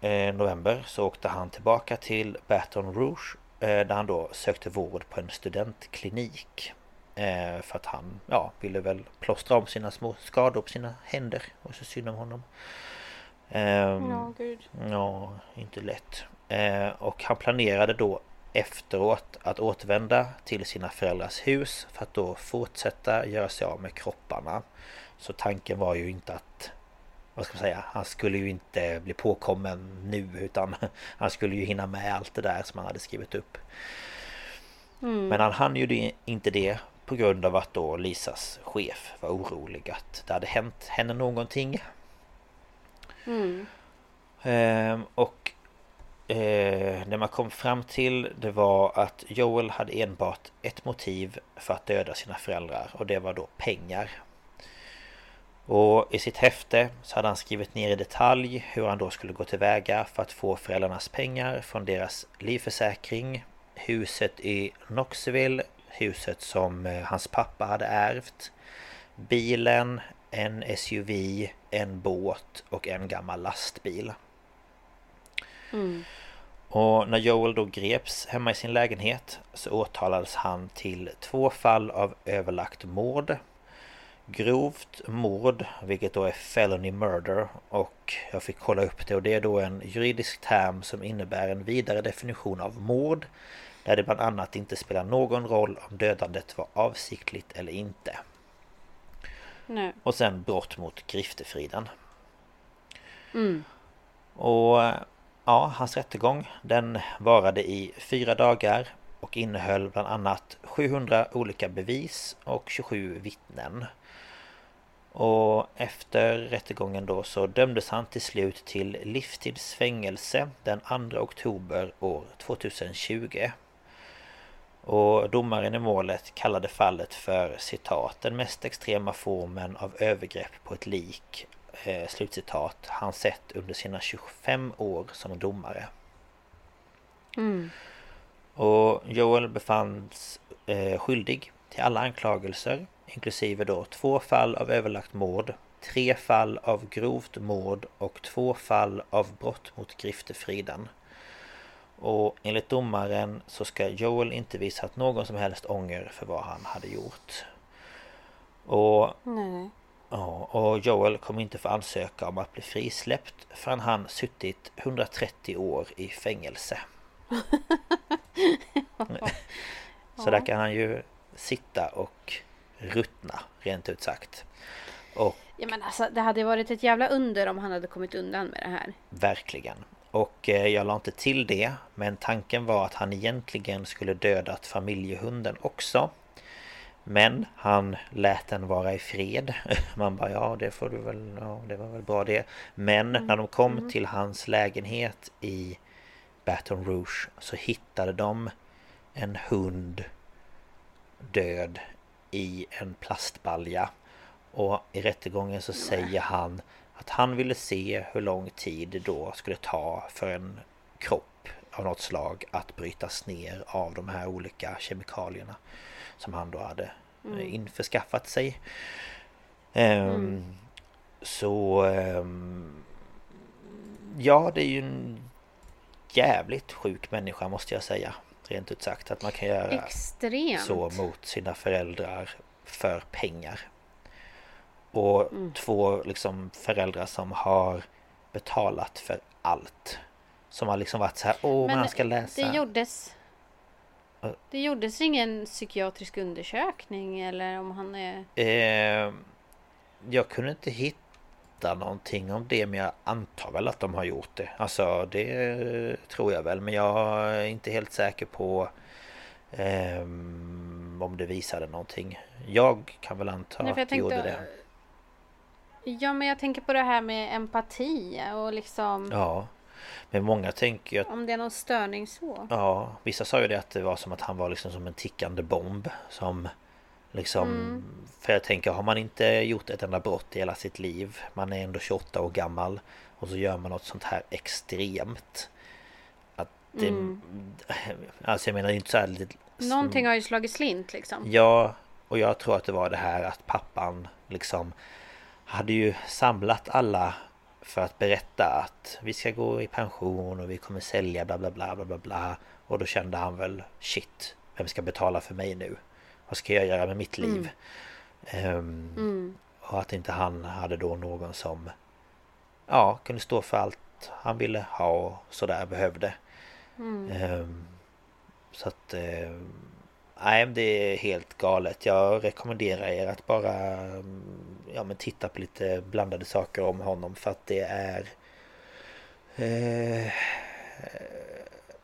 eh, november så åkte han tillbaka till Baton Rouge eh, där han då sökte vård på en studentklinik. Eh, för att han ja, ville väl plåstra om sina små skador på sina händer. Och så synd om honom. Um, ja, gud. Ja, inte lätt. Och han planerade då efteråt att återvända till sina föräldrars hus för att då fortsätta göra sig av med kropparna. Så tanken var ju inte att vad ska man säga, han skulle ju inte bli påkommen nu utan han skulle ju hinna med allt det där som han hade skrivit upp. Mm. Men han hann ju inte det på grund av att då Lisas chef var orolig att det hade hänt henne någonting. Mm. Ehm, och eh, det man kom fram till det var att Joel hade enbart ett motiv för att döda sina föräldrar och det var då pengar. Och i sitt häfte så hade han skrivit ner i detalj hur han då skulle gå tillväga för att få föräldrarnas pengar från deras livförsäkring, huset i Knoxville, huset som eh, hans pappa hade ärvt, bilen, en SUV, en båt och en gammal lastbil. Mm. Och när Joel då greps hemma i sin lägenhet så åtalades han till två fall av överlagt mord Grovt mord, vilket då är felony murder och jag fick kolla upp det och det är då en juridisk term som innebär en vidare definition av mord där det bland annat inte spelar någon roll om dödandet var avsiktligt eller inte. Nej. Och sen brott mot griftefriden. Mm. Och ja, hans rättegång den varade i fyra dagar och innehöll bland annat 700 olika bevis och 27 vittnen. Och efter rättegången då så dömdes han till slut till livstidsfängelse den 2 oktober år 2020. Och domaren i målet kallade fallet för citat den mest extrema formen av övergrepp på ett lik slutcitat han sett under sina 25 år som domare. Mm. Och Joel befanns eh, skyldig till alla anklagelser inklusive då två fall av överlagt mord, tre fall av grovt mord och två fall av brott mot griftefriden. Och enligt domaren så ska Joel inte visat någon som helst ånger för vad han hade gjort. Och, Nej. Ja, och Joel kommer inte få ansöka om att bli frisläppt förrän han suttit 130 år i fängelse. så där kan han ju sitta och ruttna, rent ut sagt. Och, ja men alltså det hade varit ett jävla under om han hade kommit undan med det här. Verkligen. Och eh, jag la inte till det, men tanken var att han egentligen skulle dödat familjehunden också. Men han lät den vara i fred. Man bara ja det får du väl, ja det var väl bra det. Men när de kom mm. till hans lägenhet i Baton Rouge så hittade de en hund död i en plastbalja. Och i rättegången så säger han att han ville se hur lång tid det då skulle ta för en kropp av något slag att brytas ner av de här olika kemikalierna som han då hade mm. införskaffat sig. Mm. Så um, Ja det är ju en jävligt sjuk människa måste jag säga. Rent ut sagt att man kan göra Extremt. så mot sina föräldrar för pengar. Och mm. två liksom föräldrar som har betalat för allt. Som har liksom varit så här, åh Men man ska läsa. Det gjordes Det gjordes ingen psykiatrisk undersökning eller om han är... Eh, jag kunde inte hitta någonting om det men jag antar väl att de har gjort det. Alltså det tror jag väl men jag är inte helt säker på eh, om det visade någonting. Jag kan väl anta Nej, att det gjorde det. Ja men jag tänker på det här med empati och liksom Ja Men många tänker ju att Om det är någon störning så Ja Vissa sa ju det att det var som att han var liksom som en tickande bomb Som Liksom, mm. För jag tänker, har man inte gjort ett enda brott i hela sitt liv Man är ändå 28 år gammal Och så gör man något sånt här extremt Att det, mm. Alltså jag menar inte så här lite, Någonting har ju slagit slint liksom Ja Och jag tror att det var det här att pappan liksom Hade ju samlat alla För att berätta att Vi ska gå i pension och vi kommer sälja bla bla bla bla bla Och då kände han väl Shit Vem ska betala för mig nu? vad ska jag göra med mitt liv? Mm. Um, mm. Och att inte han hade då någon som ja, kunde stå för allt han ville ha och sådär behövde. Mm. Um, så att uh, Nej, det är helt galet. Jag rekommenderar er att bara ja, men titta på lite blandade saker om honom för att det är eh,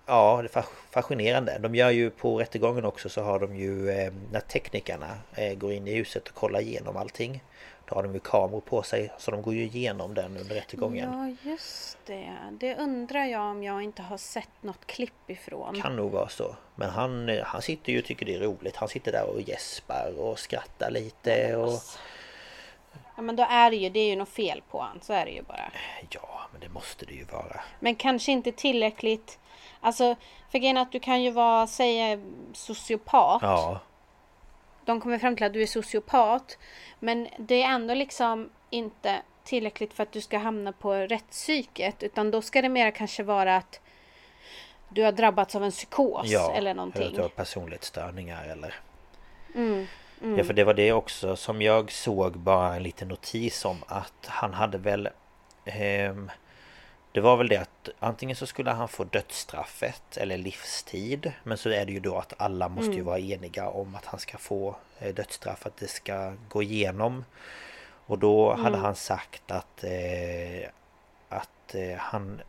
Ja, det är fascinerande. De gör ju på rättegången också så har de ju eh, när teknikerna eh, går in i huset och kollar igenom allting. Då har de ju kameror på sig så de går ju igenom den under rättegången. Ja, just det. Det undrar jag om jag inte har sett något klipp ifrån. Kan nog vara så. Men han, eh, han sitter ju och tycker det är roligt. Han sitter där och gäspar och skrattar lite och... Ja, men då är det ju, det är ju något fel på han. Så är det ju bara. Ja, men det måste det ju vara. Men kanske inte tillräckligt. Alltså, för grejen att du kan ju vara, säga sociopat. Ja, De kommer fram till att du är sociopat. Men det är ändå liksom inte tillräckligt för att du ska hamna på rättspsyket. Utan då ska det mer kanske vara att du har drabbats av en psykos ja. eller Eller någonting. att du har personlighetsstörningar eller... Mm, mm. Ja, för det var det också som jag såg bara en liten notis om att han hade väl... ehm, det var väl det att antingen så skulle han få dödsstraffet eller livstid. Men så är det ju då att alla måste ju vara eniga om att han ska få eh, dödsstraff, att det ska gå igenom. Och då hade han sagt att... Eh, att eh, han...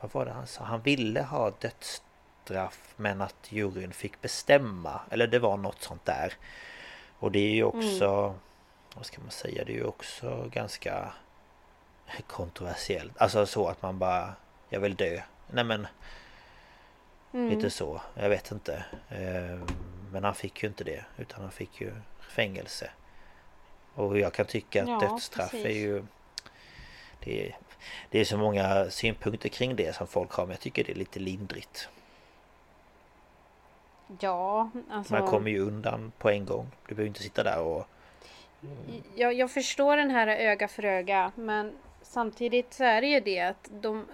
Vad var det han sa? Han ville ha dödsstraff men att juryn fick bestämma. Eller det var något sånt där. Och det är ju också... Vad ska man säga? Det är ju också ganska kontroversiellt. Alltså så att man bara... Jag vill dö. Nej men... Mm. Lite så. Jag vet inte. Eh, Men han fick ju inte det. Utan han fick ju fängelse. Och jag kan tycka att Ja, dödsstraff är precis. ju... Det är, det är så många synpunkter kring det som folk har. Men jag tycker det är lite lindrigt. Ja, alltså. Man kommer ju undan på en gång. Du behöver inte sitta där och... jag, jag förstår den här öga för öga. Men samtidigt så är det ju det att de...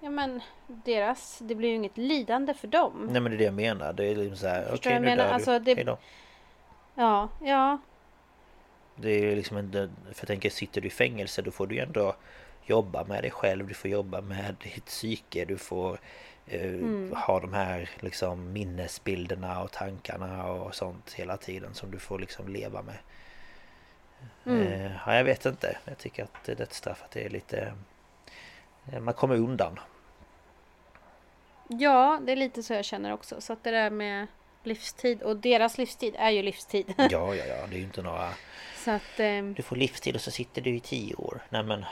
Ja men deras... Det blir ju inget lidande för dem. Nej men det är det jag menar. Det är liksom så här... Okej jag nu menar? dör Alltså, du. det- Hejdå. Ja, ja. Det är liksom inte... För jag tänker sitter du i fängelse då får du ju ändå jobba med dig själv. Du får jobba med ditt psyke. Du får Mm. ha de här liksom minnesbilderna och tankarna och sånt hela tiden som du får liksom leva med. Mm. Eh, ja, jag vet inte. Jag tycker att dödsstraffet är lite... eh, Man kommer undan. Ja, det är lite så jag känner också. Så att det där med livstid och deras livstid är ju livstid. Ja, ja, ja. Det är ju inte några... så att... Du får livstid och så sitter du i tio år. Nej men...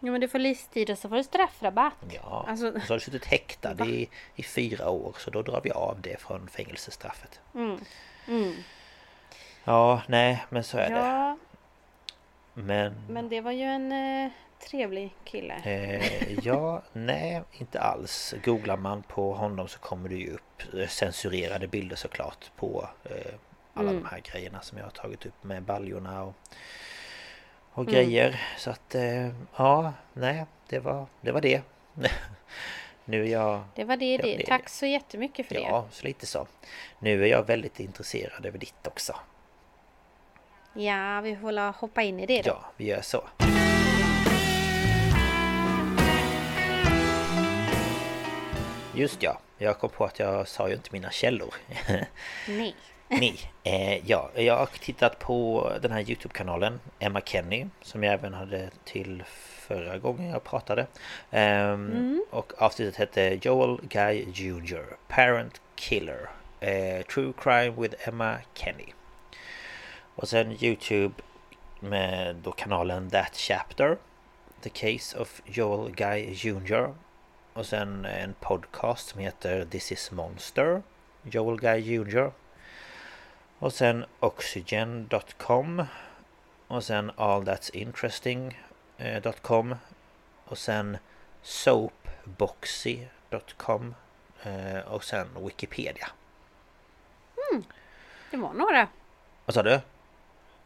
Ja men du får livstid och så får du straffrabatt. Ja, Alltså- så har du suttit häktad i, i fyra år så då drar vi av det från fängelsestraffet. Mm. Mm. Ja, nej, men så är det. Ja, Men... men det var ju en eh, trevlig kille. Eh, ja, nej, inte alls. Googlar man på honom så kommer det ju upp eh, censurerade bilder såklart på eh, alla Mm. de här grejerna som jag har tagit upp med baljorna och, och Mm. grejer. Så att, eh, ja, nej, det var det. Var det. nu är jag... Det var det, Ja, det. det Tack så jättemycket för det. Ja, så lite så. Nu är jag väldigt intresserad över ditt också. Ja, vi får hoppa in i det då. Ja, vi gör så. Just ja, jag kom på att jag sa ju inte mina källor. Nej. Nej, eh, ja, jag har tittat på den här Youtube-kanalen Emma Kenny Som jag även hade till förra gången jag pratade Ehm, Och avsnittet hette Joel Guy Jr. Parent Killer eh, True Crime with Emma Kenny Och sen Youtube med då kanalen That Chapter The Case of Joel Guy Jr. Och sen en podcast som heter This is Monster Joel Guy Jr. Och sen Oxygen.com Och sen allthat'sinteresting.com Och sen Soapboxy.com eh, Och sen Wikipedia Det var några. Vad sa du?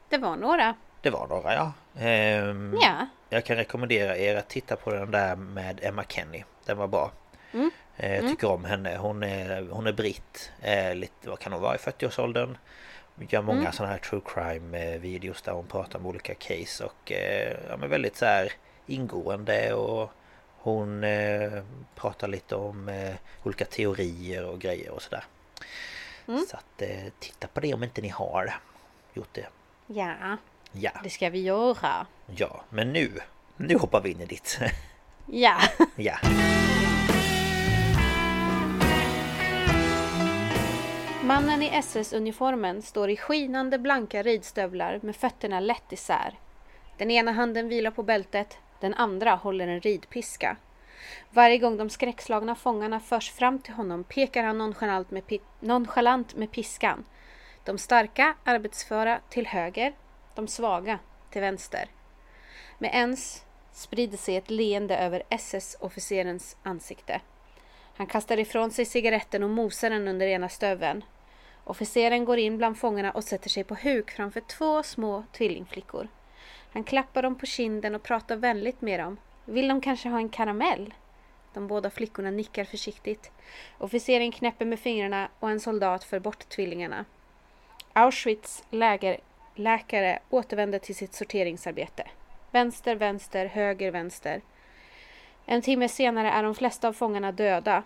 Det var några. Det var några ja Ehm, Ja. Jag kan rekommendera er att titta på den där med Emma Kenny Den var bra Mm. Eh, Jag tycker om henne Hon är, hon är britt eh, lite, Vad kan hon vara? I 40-årsåldern Gör många Mm. sådana här true crime eh, videos där hon pratar om olika case och ja, men väldigt så här ingående och hon eh, pratar lite om eh, olika teorier och grejer och sådär. Mm. Så att eh, titta på det om inte ni har gjort det. Ja, Ja, det ska vi göra. ja, men nu, nu hoppar vi in i ditt. Ja. Mannen i SS-uniformen står i skinande blanka ridstövlar med fötterna lätt isär. Den ena handen vilar på bältet, den andra håller en ridpiska. Varje gång de skräckslagna fångarna förs fram till honom pekar han nonchalant med, pi- nonchalant med piskan. De starka, arbetsföra till höger, de svaga till vänster. Med ens sprider sig ett leende över SS-officerens ansikte. Han kastar ifrån sig cigaretten och mosar den under ena stöveln. Officeren går in bland fångarna och sätter sig på huk framför två små tvillingflickor. Han klappar dem på kinden och pratar vänligt med dem. Vill de kanske ha en karamell? De båda flickorna nickar försiktigt. Officeren knäpper med fingrarna och en soldat för bort tvillingarna. Auschwitz lägerläkare återvänder till sitt sorteringsarbete. Vänster, vänster, höger, vänster. En timme senare är de flesta av fångarna döda.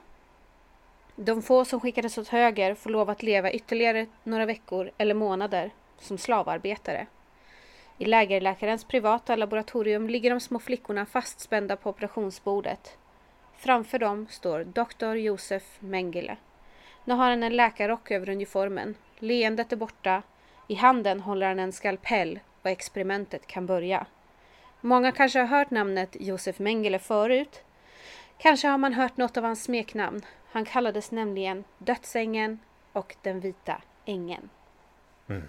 De få som skickades åt höger får lov att leva ytterligare några veckor eller månader som slavarbetare. I lägerläkarens privata laboratorium ligger de små flickorna fastspända på operationsbordet. Framför dem står doktor Josef Mengele. Nu har han en läkarrock över uniformen. Leendet är borta. I handen håller han en skalpell och experimentet kan börja. Många kanske har hört namnet Josef Mengele förut. Kanske har man hört något av hans smeknamn. Han kallades nämligen Dödsängen och Den vita ängen. Mm.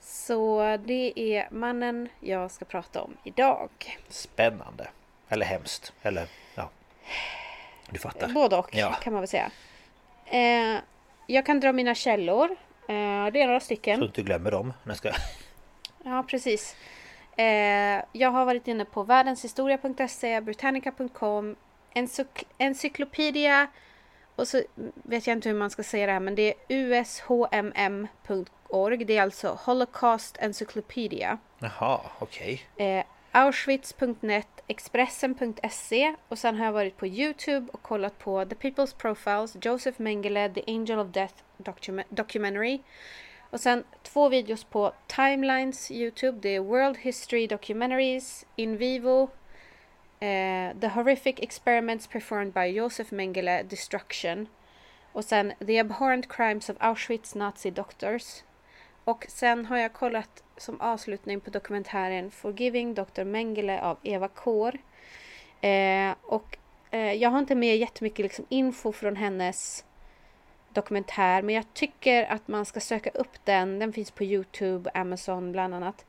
Så det är mannen jag ska prata om idag. Spännande. Eller hemskt. Eller ja. Du fattar. Både och Ja. kan man väl säga. Eh, jag kan dra mina källor. Eh, det är några stycken. Så du inte glömmer dem. när jag ska... Ja, precis. Eh, jag har varit inne på världenshistoria.se, britannica.com, encyk- Encyclopedia och så vet jag inte hur man ska säga det här men det är ushmm.org. Det är alltså Holocaust Encyclopedia. Jaha, okej. Eh, Auschwitz.net, Expressen.se och sen har jag varit på Youtube och kollat på The People's Profiles, Joseph Mengele, The Angel of Death document- Documentary. Och sen två videos på Timelines Youtube. Det är World History Documentaries, In Vivo, eh, The Horrific Experiments Performed by Joseph Mengele, Destruction. Och sen The Abhorrent Crimes of Auschwitz Nazi Doctors. Och sen har jag kollat som avslutning på dokumentären Forgiving Dr. Mengele av Eva Kår. Eh, och eh, jag har inte med jättemycket liksom info från hennes dokumentär men jag tycker att man ska söka upp den. Den finns på Youtube, Amazon bland annat.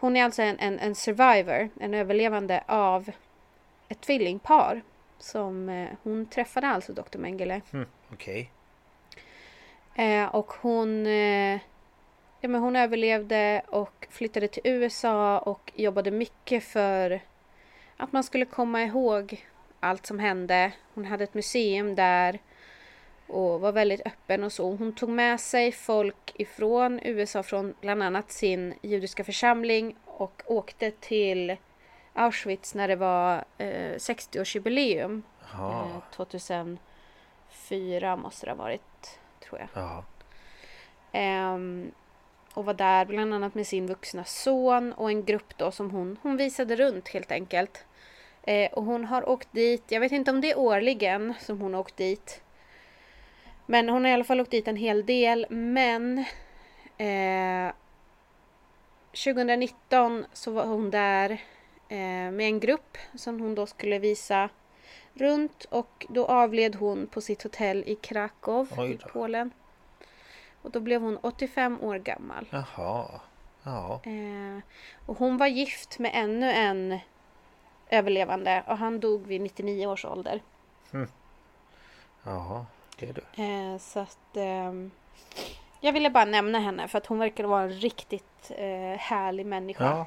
Hon är alltså en, en, en survivor, en överlevande av ett tvillingpar. Som eh, hon träffade alltså Dr. Mengele. Mm, okej. Eh, och hon, eh, ja, men hon överlevde och flyttade till USA och jobbade mycket för att man skulle komma ihåg allt som hände. Hon hade ett museum där och var väldigt öppen och så. Hon tog med sig folk ifrån USA, från bland annat sin judiska församling och åkte till Auschwitz när det var eh, 60-årsjubileum. Jaha. Eh, 2004 måste det ha varit, tror jag. Ja. Ehm, och var där bland annat med sin vuxna son och en grupp då som hon, hon visade runt helt enkelt. Eh, och hon har åkt dit, jag vet inte om det är årligen som hon har åkt dit. Men hon har i alla fall åkt dit en hel del. Men eh, 2019 så var hon där eh, med en grupp som hon då skulle visa runt och då avled hon på sitt hotell i Krakow i. Polen. Och då blev hon 85 år gammal. Jaha. Ja. Eh, och hon var gift med ännu en överlevande och han dog vid 99 års ålder. Jaha. Det är du. Eh, så att ehm, jag ville bara nämna henne för att hon verkar vara en riktigt eh, härlig människa. Ja. Det kan jag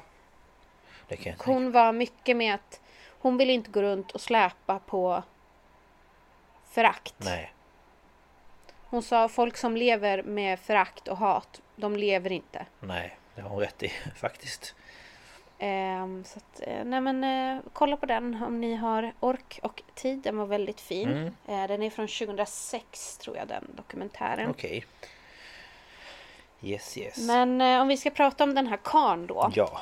tänka Hon var mycket med att hon ville inte gå runt och släpa på förakt. Nej. Hon sa folk som lever med förakt och hat, de lever inte. Nej. Det har hon rätt i faktiskt. Ehm, så att, eh, nej men eh, kolla på den om ni har ork och tid. Den var väldigt fin. Mm. Eh, den är från 2006 tror jag den dokumentären. Okej. Yes yes. Men eh, om vi ska prata om den här karn då. Ja.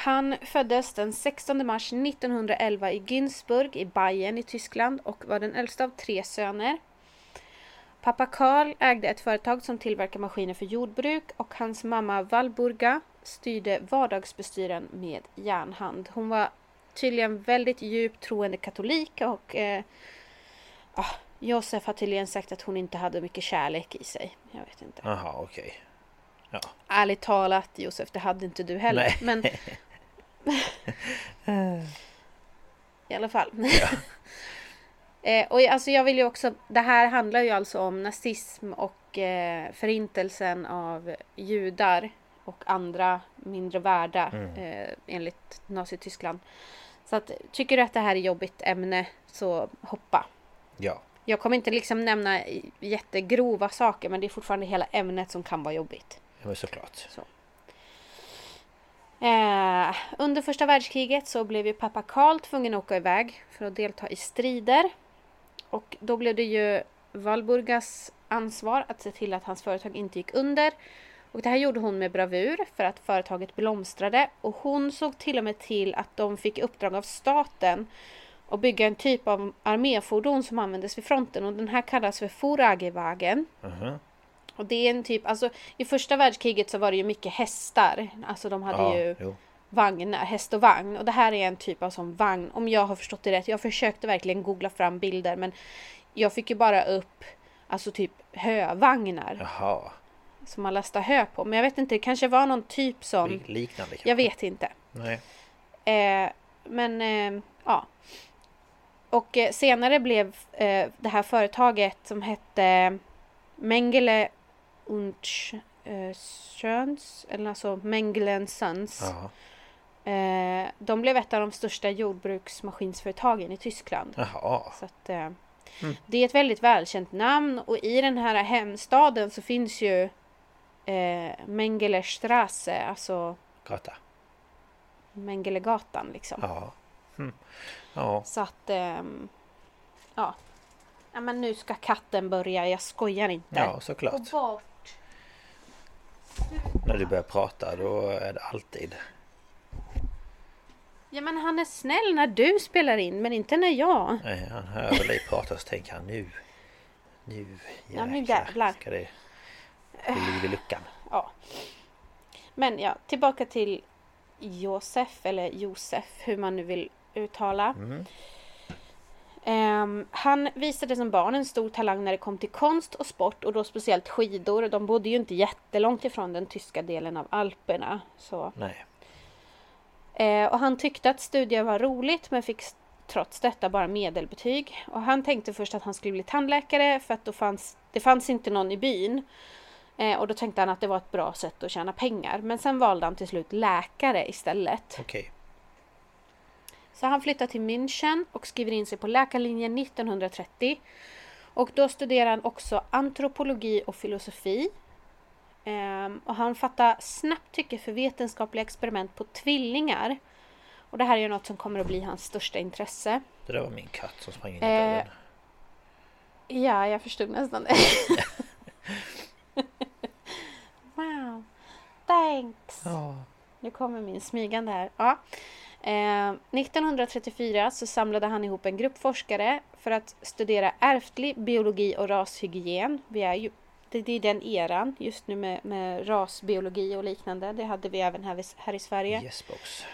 Han föddes den 16 mars 1911 i Günzburg i Bayern i Tyskland och var den äldsta av tre söner. Pappa Karl ägde ett företag som tillverkar maskiner för jordbruk och hans mamma Valburga styrde vardagsbestyren med järnhand. Hon var tydligen väldigt djupt troende katolik och eh, ah, Josef har tydligen sagt att hon inte hade mycket kärlek i sig. Jag vet inte. Jaha, okej. Okay. Ja. Ärligt talat Josef, det hade inte du heller. Nej. Men... I alla fall. Ja. eh, och alltså jag vill ju också, det här handlar ju alltså om nazism och eh, förintelsen av judar och andra mindre värda mm. eh, enligt Nazityskland. Så att, tycker du att det här är jobbigt ämne så hoppa. Ja. Jag kommer inte liksom nämna jättegrova saker men det är fortfarande hela ämnet som kan vara jobbigt. Ja men såklart. Så. Eh, under första världskriget så blev ju pappa Karl tvungen att åka iväg för att delta i strider. Och då blev det ju Valburgas ansvar att se till att hans företag inte gick under. Och det här gjorde hon med bravur för att företaget blomstrade och hon såg till och med till att de fick uppdrag av staten att bygga en typ av arméfordon som användes vid fronten och den här kallas för Foragewagen. Uh -huh. Och det är en typ, alltså i första världskriget så var det ju mycket hästar. Alltså de hade ja, ju jo. vagnar, häst och vagn. Och det här är en typ av sån vagn, om jag har förstått det rätt. Jag försökte verkligen googla fram bilder men jag fick ju bara upp alltså typ hövagnar. Jaha. Som man lastar hö på. Men jag vet inte, det kanske var någon typ sån. Liknande kanske. Jag vet inte. Nej. Eh, men eh, ja. Och eh, senare blev eh, det här företaget som hette Mengele und eh, Schöns, eller alltså Mengele Sons. Eh, de blev ett av de största jordbruksmaskinsföretagen i Tyskland. Jaha. Så att, eh, mm. Det är ett väldigt välkänt namn och i den här hemstaden så finns ju eh, Mengele Strasse, alltså Gata. Mengelegatan liksom. Ja. Mm. ja. Så att ähm, ja. ja. men nu ska katten börja, jag skojar inte. Ja, såklart. bort. När du börjar prata då är det alltid. Ja men han är snäll när du spelar in men inte när jag. Nej, han hör väl dig prata så tänker han nu. Nu jäklar, ja, nu jävlar. ska det bli liv i luckan. Ja. Men ja, tillbaka till Josef eller Josef hur man nu vill uttala. Mm. Um, han visade som barn en stor talang när det kom till konst och sport och då speciellt skidor. De bodde ju inte jättelångt ifrån den tyska delen av Alperna. Så. Nej. Uh, och han tyckte att studier var roligt men fick trots detta bara medelbetyg. Och han tänkte först att han skulle bli tandläkare för att då fanns, det fanns inte någon i byn. Uh, och då tänkte han att det var ett bra sätt att tjäna pengar. Men sen valde han till slut läkare istället. Okay. Så han flyttar till München och skriver in sig på läkarlinjen 1930. Och då studerar han också antropologi och filosofi. Um, och han fattar snabbt tycke för vetenskapliga experiment på tvillingar. Och det här är ju något som kommer att bli hans största intresse. Det där var min katt som sprang in i dörren. Uh, ja, jag förstod nästan det. wow, thanks! Oh. Nu kommer min smygande här. Ja. Eh, 1934 så samlade han ihop en grupp forskare för att studera ärftlig biologi och rashygien. Vi är ju, det, det är den eran just nu med, med rasbiologi och liknande. Det hade vi även här, här i Sverige. Yes, box.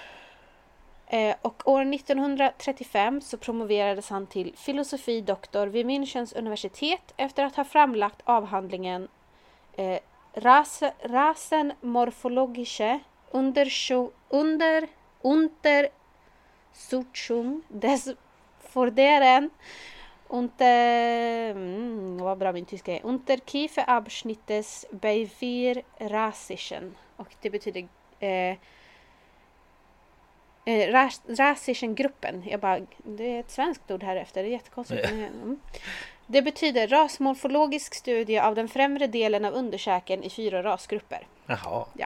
Eh, och år 1935 så promoverades han till filosofie doktor vid Münchens universitet efter att ha framlagt avhandlingen eh, Rasen morphologische Underscho under Untersuchung des Vorderen unter, mm, vad bra min tyska är, Unterkieferabschnittes Beivir Rasischen. Och det betyder eh, eh, Rasischen-gruppen. Jag bara, det är ett svenskt ord här efter, det är jättekonstigt. Mm. Det betyder rasmorfologisk studie av den främre delen av underkäken i fyra rasgrupper. Jaha. Ja.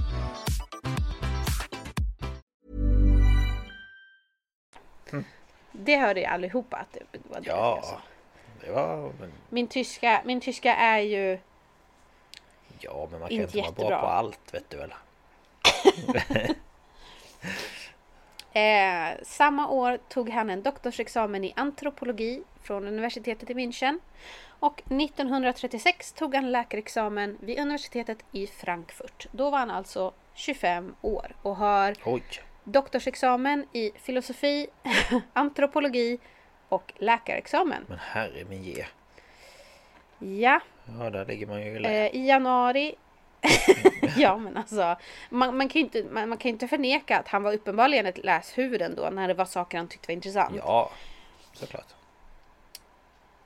Det hörde ju allihopa att det var det. Ja, alltså. det var... Men, Min tyska, min tyska är ju... ja, men man kan Inte inte vara bra på allt, vet du väl? Eh, samma år tog han en doktorsexamen i antropologi från universitetet i München. Och 1936 tog han läkarexamen vid universitetet i Frankfurt. Då var han alltså 25 år och har Oj! Doktorsexamen i filosofi, antropologi och läkarexamen. Men herre min ge. Ja, Ja, där ligger man ju i lä. eh, i januari ja men alltså man, man, kan ju inte, man, man kan inte förneka att han var uppenbarligen ett läshuvud ändå när det var saker han tyckte var intressant. Ja, såklart.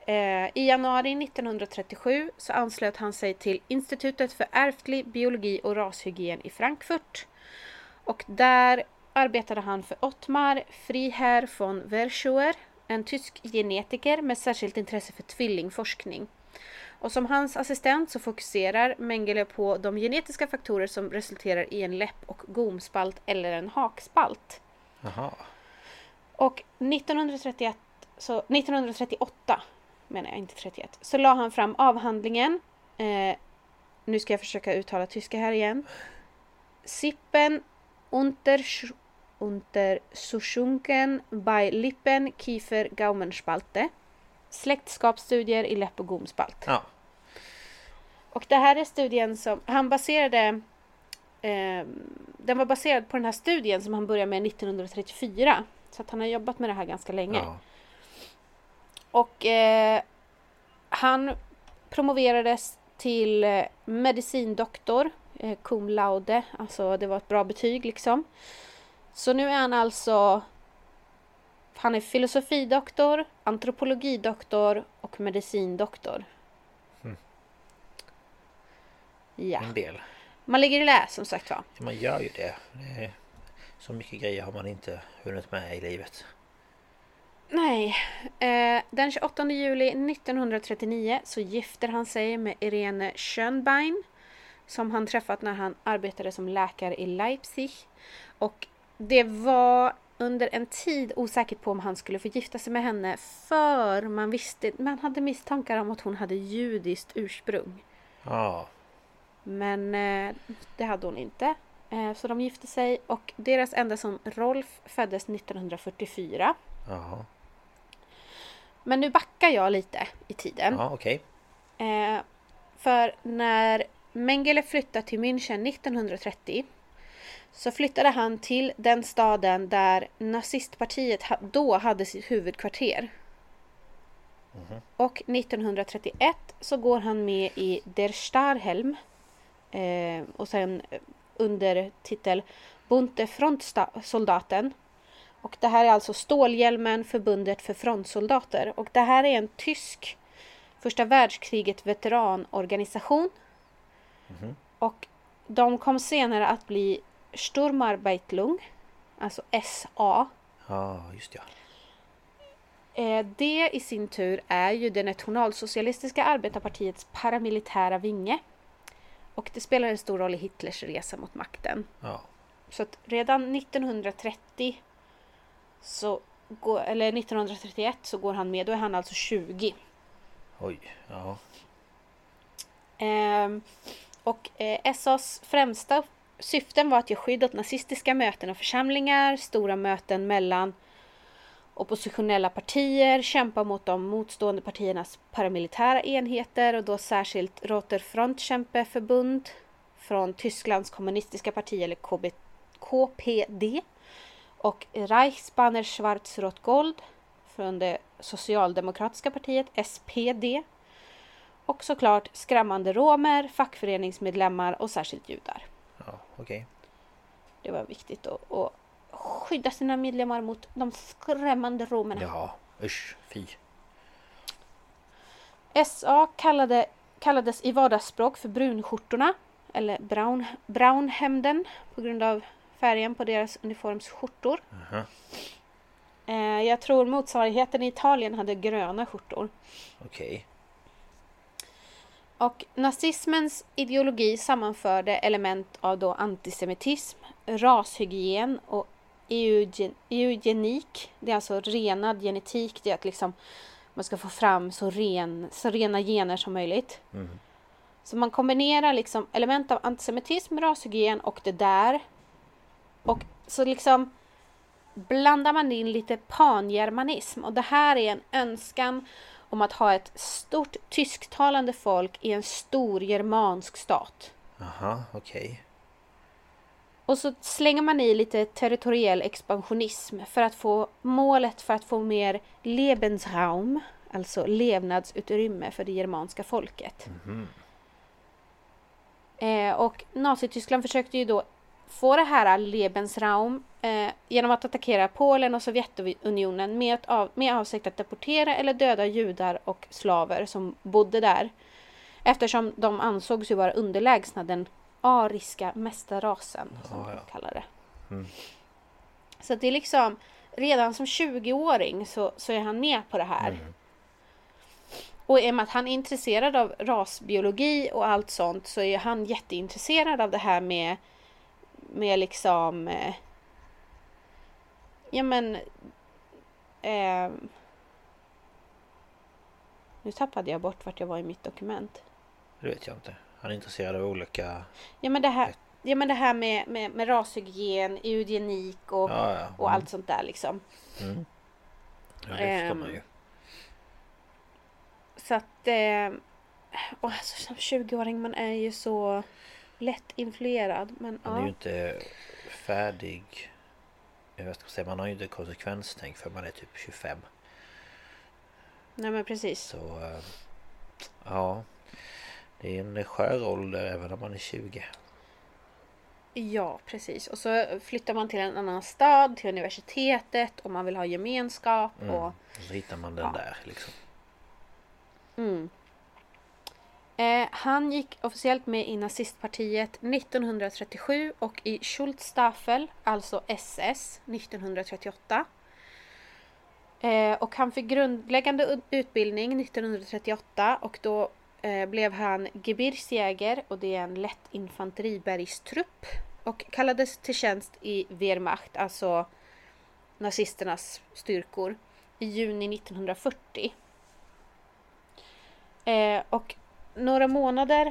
Eh, I januari 1937 så anslöt han sig till Institutet för ärftlig biologi och rashygien i Frankfurt. Och där arbetade han för Ottmar Friherr von Verschuer, en tysk genetiker med särskilt intresse för tvillingforskning. Och som hans assistent så fokuserar Mengele på de genetiska faktorer som resulterar i en läpp och gomspalt eller en hakspalt. Jaha. Och 1931, så 1938 menar jag, inte 31, så la han fram avhandlingen. Eh, nu ska jag försöka uttala tyska här igen. Sippen unter, Untersuchungen bei Lippen, Kiefer, Gaumenspalte. Släktskapsstudier i läpp och gomspalt. Ja. Och det här är studien som han baserade eh, Den var baserad på den här studien som han började med 1934. Så att han har jobbat med det här ganska länge. ja. Och eh, han promoverades till eh, medicindoktor, eh, cum laude, alltså det var ett bra betyg liksom. Så nu är han alltså han är filosofidoktor, antropologidoktor och medicindoktor. Mm. Ja, En del. man ligger i lä som sagt var. Ja, man gör ju det. så mycket grejer har man inte hunnit med i livet. Nej. Eh, den 28 juli 1939 så gifter han sig med Irene Schönbein som han träffat när han arbetade som läkare i Leipzig. Och det var under en tid osäkert på om han skulle få gifta sig med henne för man visste, man hade misstankar om att hon hade judiskt ursprung. Ja. Men eh, det hade hon inte. Eh, så de gifte sig och deras enda son Rolf föddes 1944. Jaha. Men nu backar jag lite i tiden. Ja, okej. Eh, för när Mengele flyttade till München 1930 så flyttade han till den staden där nazistpartiet då hade sitt huvudkvarter. Och 1931 så går han med i Der Starhelm eh, och sen eh, under titel Bunte Frontsoldaten. Och det här är alltså Stålhjälmen, förbundet för frontsoldater. Och det här är en tysk första världskriget veteranorganisation. Och de kom senare att bli Sturmarbeitlung, alltså SA. Ja, just ja. Eh, Det i sin tur är ju det nationalsocialistiska arbetarpartiets paramilitära vinge. Och det spelar en stor roll i Hitlers resa mot makten. Ja. Så att redan 1930 så går, eller 1931 så går han med, då är han alltså 20. Oj. Ja. Ehm, och eh, SAs främsta syften var att ge skydd åt nazistiska möten och församlingar, stora möten mellan Oppositionella partier kämpa mot de motstående partiernas paramilitära enheter och då särskilt Roter Frontkämpeförbund från Tysklands kommunistiska parti eller KB, KPD och Reichsbanner Schwarz-Rot Gold från det socialdemokratiska partiet SPD och såklart skrämmande romer, fackföreningsmedlemmar och särskilt judar. Ja, okej. Det var viktigt att, att skydda sina medlemmar mot de skrämmande romerna. Jaha, usch, fy. SA kallade, kallades i vardagsspråk för brunskjortorna eller brown, brownhemden på grund av färgen på deras uniformsskjortor. Aha. Eh, jag tror motsvarigheten i Italien hade gröna skjortor. Okej. Och nazismens ideologi sammanförde element av då antisemitism, rashygien och eugen, eugenik. Det är alltså renad genetik. Det är att liksom man ska få fram så, ren, så rena gener som möjligt. Mm. Så man kombinerar liksom element av antisemitism, rashygien och det där. Och så liksom blandar man in lite pangermanism och det här är en önskan om att ha ett stort tysktalande folk i en stor germansk stat. Aha, okej. Och så slänger man i lite territoriell expansionism för att få målet för att få mer Lebensraum, alltså levnadsutrymme för det germanska folket. Eh, och Nazityskland försökte ju då få det här Lebensraum eh, genom att attackera Polen och Sovjetunionen med, av, med avsikt att deportera eller döda judar och slaver som bodde där. Eftersom de ansågs ju vara underlägsna den ariska mästarrasen, som Ja, ja. de kallar det. Mm. Så det är liksom, redan som 20-åring så, så är han med på det här. Mm. Och i och med att han är intresserad av rasbiologi och allt sånt så är han jätteintresserad av det här med med liksom eh, ja men eh, nu tappade jag bort vart jag var i mitt dokument. Det vet jag inte. Han är intresserad av olika... Ja men det här, ja, men det här med, med, med rashygien, eugenik och, Ja, ja. och allt sånt där liksom. Mm. Ja, det Ehm, förstår man ju. Så att eh, och alltså, som 20-åring man är ju så lätt influerad. Men Han är ju ja. inte färdig... Jag inte, säga, man har ju inte konsekvenstänk för man är typ 25. Nej men precis. Så... eh, Ja. Det är en skör ålder även om man är 20. Ja, precis. Och så flyttar man till en annan stad, till universitetet och man vill ha gemenskap. Mm. Och, Och så hittar man den Ja. där liksom. mm eh, han gick officiellt med i nazistpartiet 1937 och i Schultstaffel, alltså SS, 1938. Eh, och han fick grundläggande utbildning 1938 och då eh, blev han Gebirgsjäger och det är en lätt infanteribergstrupp och kallades till tjänst i Wehrmacht, alltså nazisternas styrkor, i juni 1940. Eh, och några månader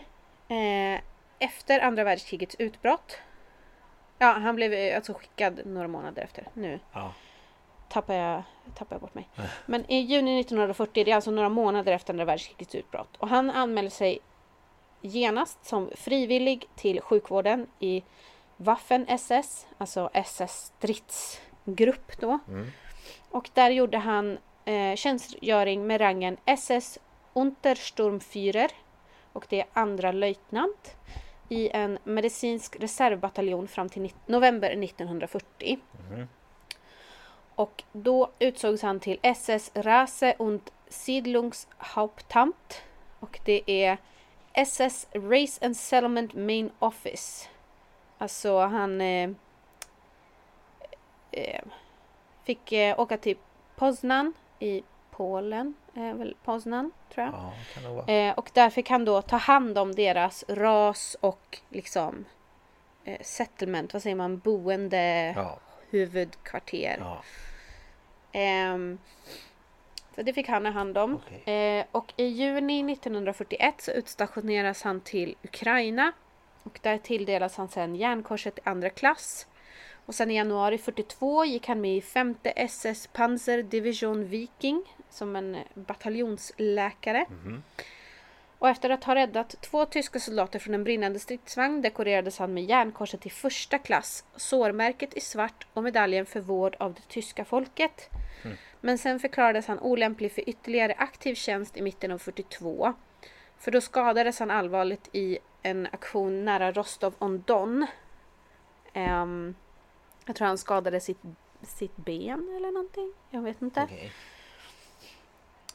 eh, efter andra världskrigets utbrott Ja, han blev eh, alltså skickad några månader efter. Nu Ja. tappar jag, tappar jag bort mig. Men i juni 1940, det är alltså några månader efter andra världskrigets utbrott. Och han anmälde sig genast som frivillig till sjukvården i Waffen-SS, alltså SS-stridsgrupp då. Mm. Och där gjorde han eh, tjänstgöring med rangen SS Untersturmführer och det är andra löjtnant i en medicinsk reservbataljon fram till november 1940. Mhm. Och då utsågs han till SS Rase und Siedlungshauptamt och det är SS Race and Settlement Main Office. Alltså han eh, eh, fick eh, åka till Poznan i Polen, eh, väl Poznan tror jag. Ja. Eh, och där fick han då ta hand om deras ras och liksom eh, settlement, vad säger man, boende, Ja. huvudkvarter. Ja. Ehm, så det fick han ha hand om. Okej. Eh, och i juni 1941 så utstationeras han till Ukraina. Och där tilldelas han sen järnkorset i andra klass. Och sen i januari 42 gick han med i femte SS Panzer Division Viking som en bataljonsläkare. Och efter att ha räddat två tyska soldater från en brinnande stridsvagn dekorerades han med järnkorset i första klass, sårmärket i svart och medaljen för vård av det tyska folket. Men sen förklarades han olämplig för ytterligare aktiv tjänst i mitten av 42. För då skadades han allvarligt i en aktion nära Rostov-on-Don. Ehm, jag tror han skadade sitt, sitt ben eller någonting. Jag vet inte. Okej.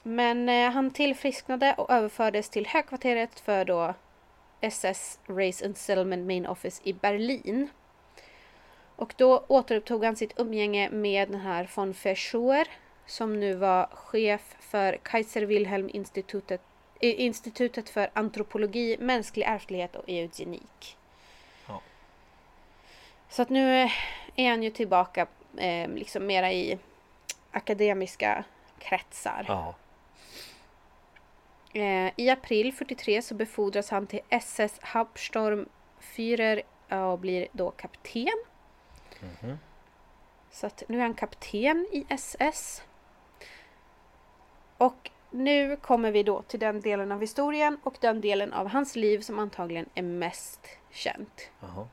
Men eh, han tillfrisknade och överfördes till högkvarteret för då SS Race and Settlement Main Office i Berlin. Och då återupptog han sitt umgänge med den här von Verschuer som nu var chef för Kaiser Wilhelm institutet, eh, institutet för antropologi, mänsklig ärftlighet och eugenik. Så att nu är han ju tillbaka eh, liksom mera i akademiska kretsar. Ja. Eh, I april 43 så befordras han till SS Hauptsturmführer och blir då kapten. Så att nu är han kapten i SS. Och nu kommer vi då till den delen av historien och den delen av hans liv som antagligen är mest känt. Jaha.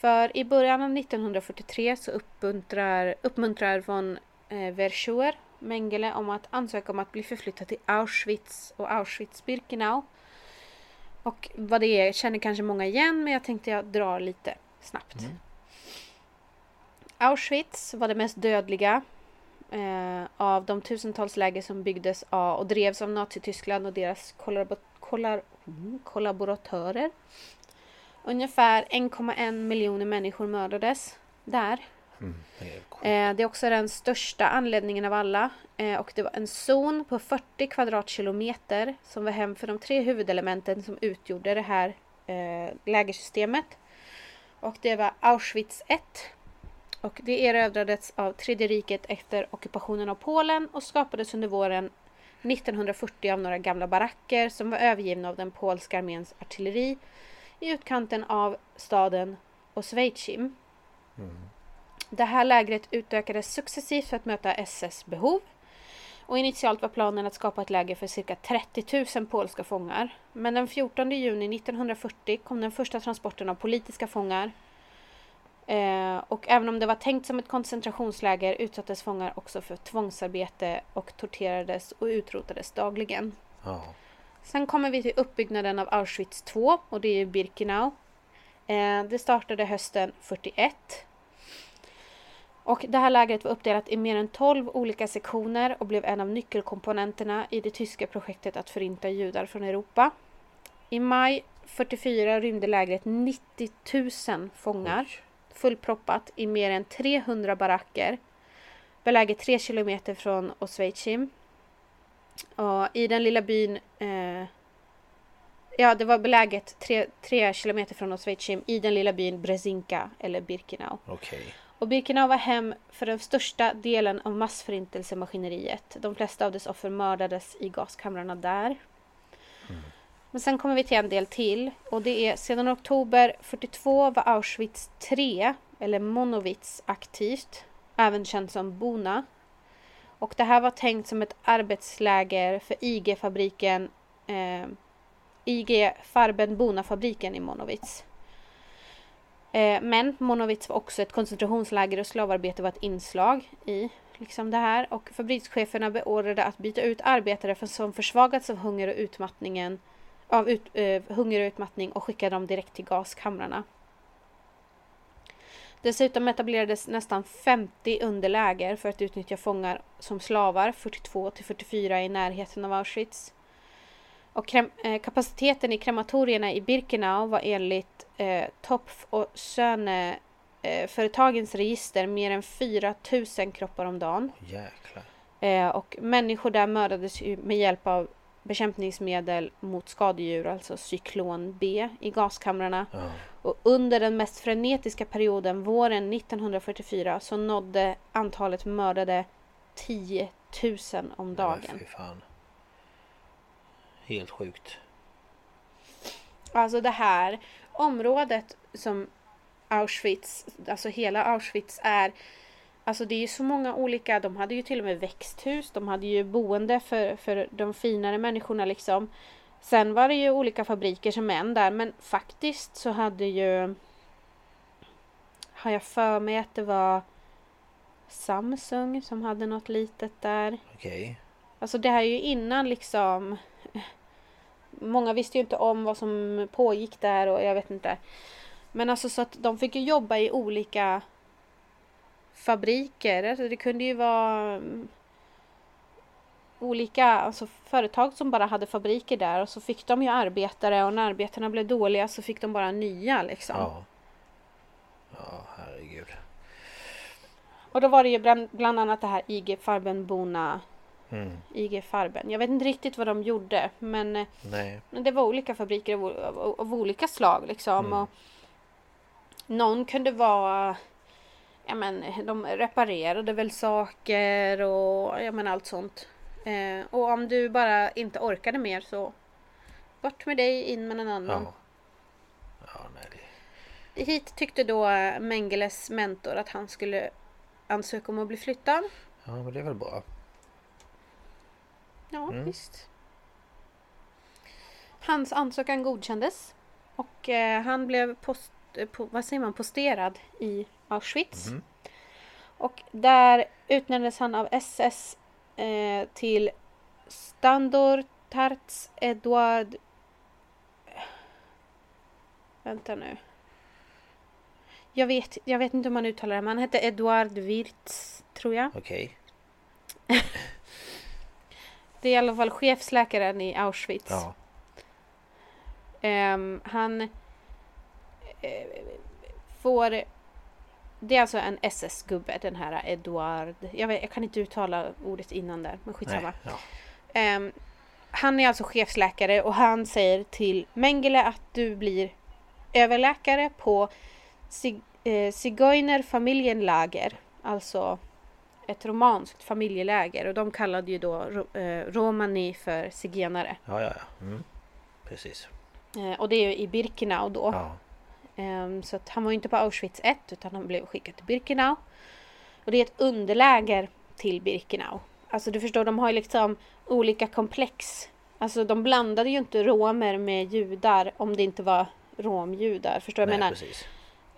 För i början av 1943 så uppmuntrar, uppmuntrar von eh, Verschuer Mengele om att ansöka om att bli förflyttad till Auschwitz och Auschwitz-Birkenau. Och vad det är känner kanske många igen men jag tänkte jag drar lite snabbt. Auschwitz var det mest dödliga eh, av de tusentals läger som byggdes av och drevs av Nazityskland och deras kollabo- kollar, mm, kollaboratörer. Ungefär 1,1 miljoner människor mördades där. Det är. Eh, det är också den största anledningen av alla. Eh, och det var en zon på 40 kvadratkilometer som var hem för de tre huvudelementen som utgjorde det här eh, lägersystemet. Och det var Auschwitz 1. Och det erövrades av Tredje riket efter ockupationen av Polen och skapades under våren 1940 av några gamla baracker som var övergivna av den polska arméns artilleri i utkanten av staden Oswiecim. Det här lägret utökades successivt för att möta SS behov. Och initialt var planen att skapa ett läger för cirka 30 000 polska fångar. Men den 14 juni 1940 kom den första transporten av politiska fångar. Eh, och även om det var tänkt som ett koncentrationsläger utsattes fångar också för tvångsarbete och torterades och utrotades dagligen. Ja. Sen kommer vi till uppbyggnaden av Auschwitz 2 och det är Birkenau. Eh, det startade hösten 41. Och det här lägret var uppdelat i mer än 12 olika sektioner och blev en av nyckelkomponenterna i det tyska projektet att förinta judar från Europa. I maj 44 rymde lägret 90 000 fångar fullproppat i mer än 300 baracker beläget 3 kilometer från Oswiecim. Och I den lilla byn eh, Ja, det var beläget 3 kilometer från Oswiecim i den lilla byn Brezinka eller Birkenau. Okej. Och Birkenau var hem för den största delen av massförintelsemaskineriet. De flesta av dess offer mördades i gaskamrarna där. Men sen kommer vi till en del till och det är sedan oktober 42 var Auschwitz 3 eller Monowitz aktivt, även känt som Bona. Och det här var tänkt som ett arbetsläger för IG-fabriken eh, IG Farben Bona-fabriken i Monowitz. Eh, men Monowitz var också ett koncentrationsläger och slavarbete var ett inslag i liksom det här. Och fabrikscheferna beordrade att byta ut arbetare för- som försvagats av hunger och utmattningen av ut, eh, hunger och utmattning och skickade dem direkt till gaskamrarna. Dessutom etablerades nästan 50 underläger för att utnyttja fångar som slavar 42 till 44 i närheten av Auschwitz. Och eh, kapaciteten i krematorierna i Birkenau var enligt eh, Topf och Söne eh, företagens register mer än 4 000 kroppar om dagen. Jäklar. Eh, och människor där mördades med hjälp av bekämpningsmedel mot skadedjur, alltså cyklon B i gaskamrarna. Ja. Och under den mest frenetiska perioden, våren 1944, så nådde antalet mördade 10 000 om Ja, dagen. fan. Helt sjukt. Alltså det här området som Auschwitz, alltså hela Auschwitz är Alltså det är ju så många olika, de hade ju till och med växthus, de hade ju boende för, för de finare människorna liksom. Sen var det ju olika fabriker som en där men faktiskt så hade ju Har jag för mig att det var Samsung som hade något litet där. Okej. Alltså det här är ju innan liksom Många visste ju inte om vad som pågick där och jag vet inte. Men alltså så att de fick ju jobba i olika fabriker. Alltså det kunde ju vara olika alltså företag som bara hade fabriker där och så fick de ju arbetare och när arbetarna blev dåliga så fick de bara nya liksom. Ja. Ja, herregud. Och då var det ju bland, bland annat det här IG Farbenbona Mm. IG Farben. Jag vet inte riktigt vad de gjorde men, eh, Nej. det var olika fabriker av, av, av olika slag liksom. Mm. Och någon kunde vara Ja men de reparerade väl saker och ja men allt sånt. Eh, och om du bara inte orkade mer så bort med dig, in med en annan. Ja. Ja, nej. Det... Hit tyckte då Mengeles mentor att han skulle ansöka om att bli flyttad. Ja, men det är väl bra. Ja, Mm. visst. Hans ansökan godkändes och eh, han blev post, eh, po, vad säger man, posterad i Auschwitz. Mhm. Och där utnämndes han av SS eh, till Standortarts Eduard... Vänta nu. Jag vet, jag vet inte hur man uttalar det, men han hette Eduard Wirtz, tror jag. Okej. Det är i alla fall chefsläkaren i Auschwitz. Ja. Ehm, han eh, får... Det är alltså en SS-gubbe, den här Eduard. Jag, vet, jag kan inte uttala ordet innan där, men skitsamma. Nej. Ja. Ehm, han är alltså chefsläkare och han säger till Mengele att du blir överläkare på Sig- eh, Zigeunerfamiljenlager. Alltså ett romanskt familjeläger och de kallade ju då eh, romani för zigenare. Ja, ja, ja. Mm. Precis. Eh, och det är ju i Birkenau då. Ja. Ehm, så att han var inte på Auschwitz 1 utan han blev skickad till Birkenau. Och det är ett underläger till Birkenau. Alltså du förstår, de har ju liksom olika komplex. Alltså de blandade ju inte romer med judar om det inte var romjudar. Förstår du vad jag menar? precis.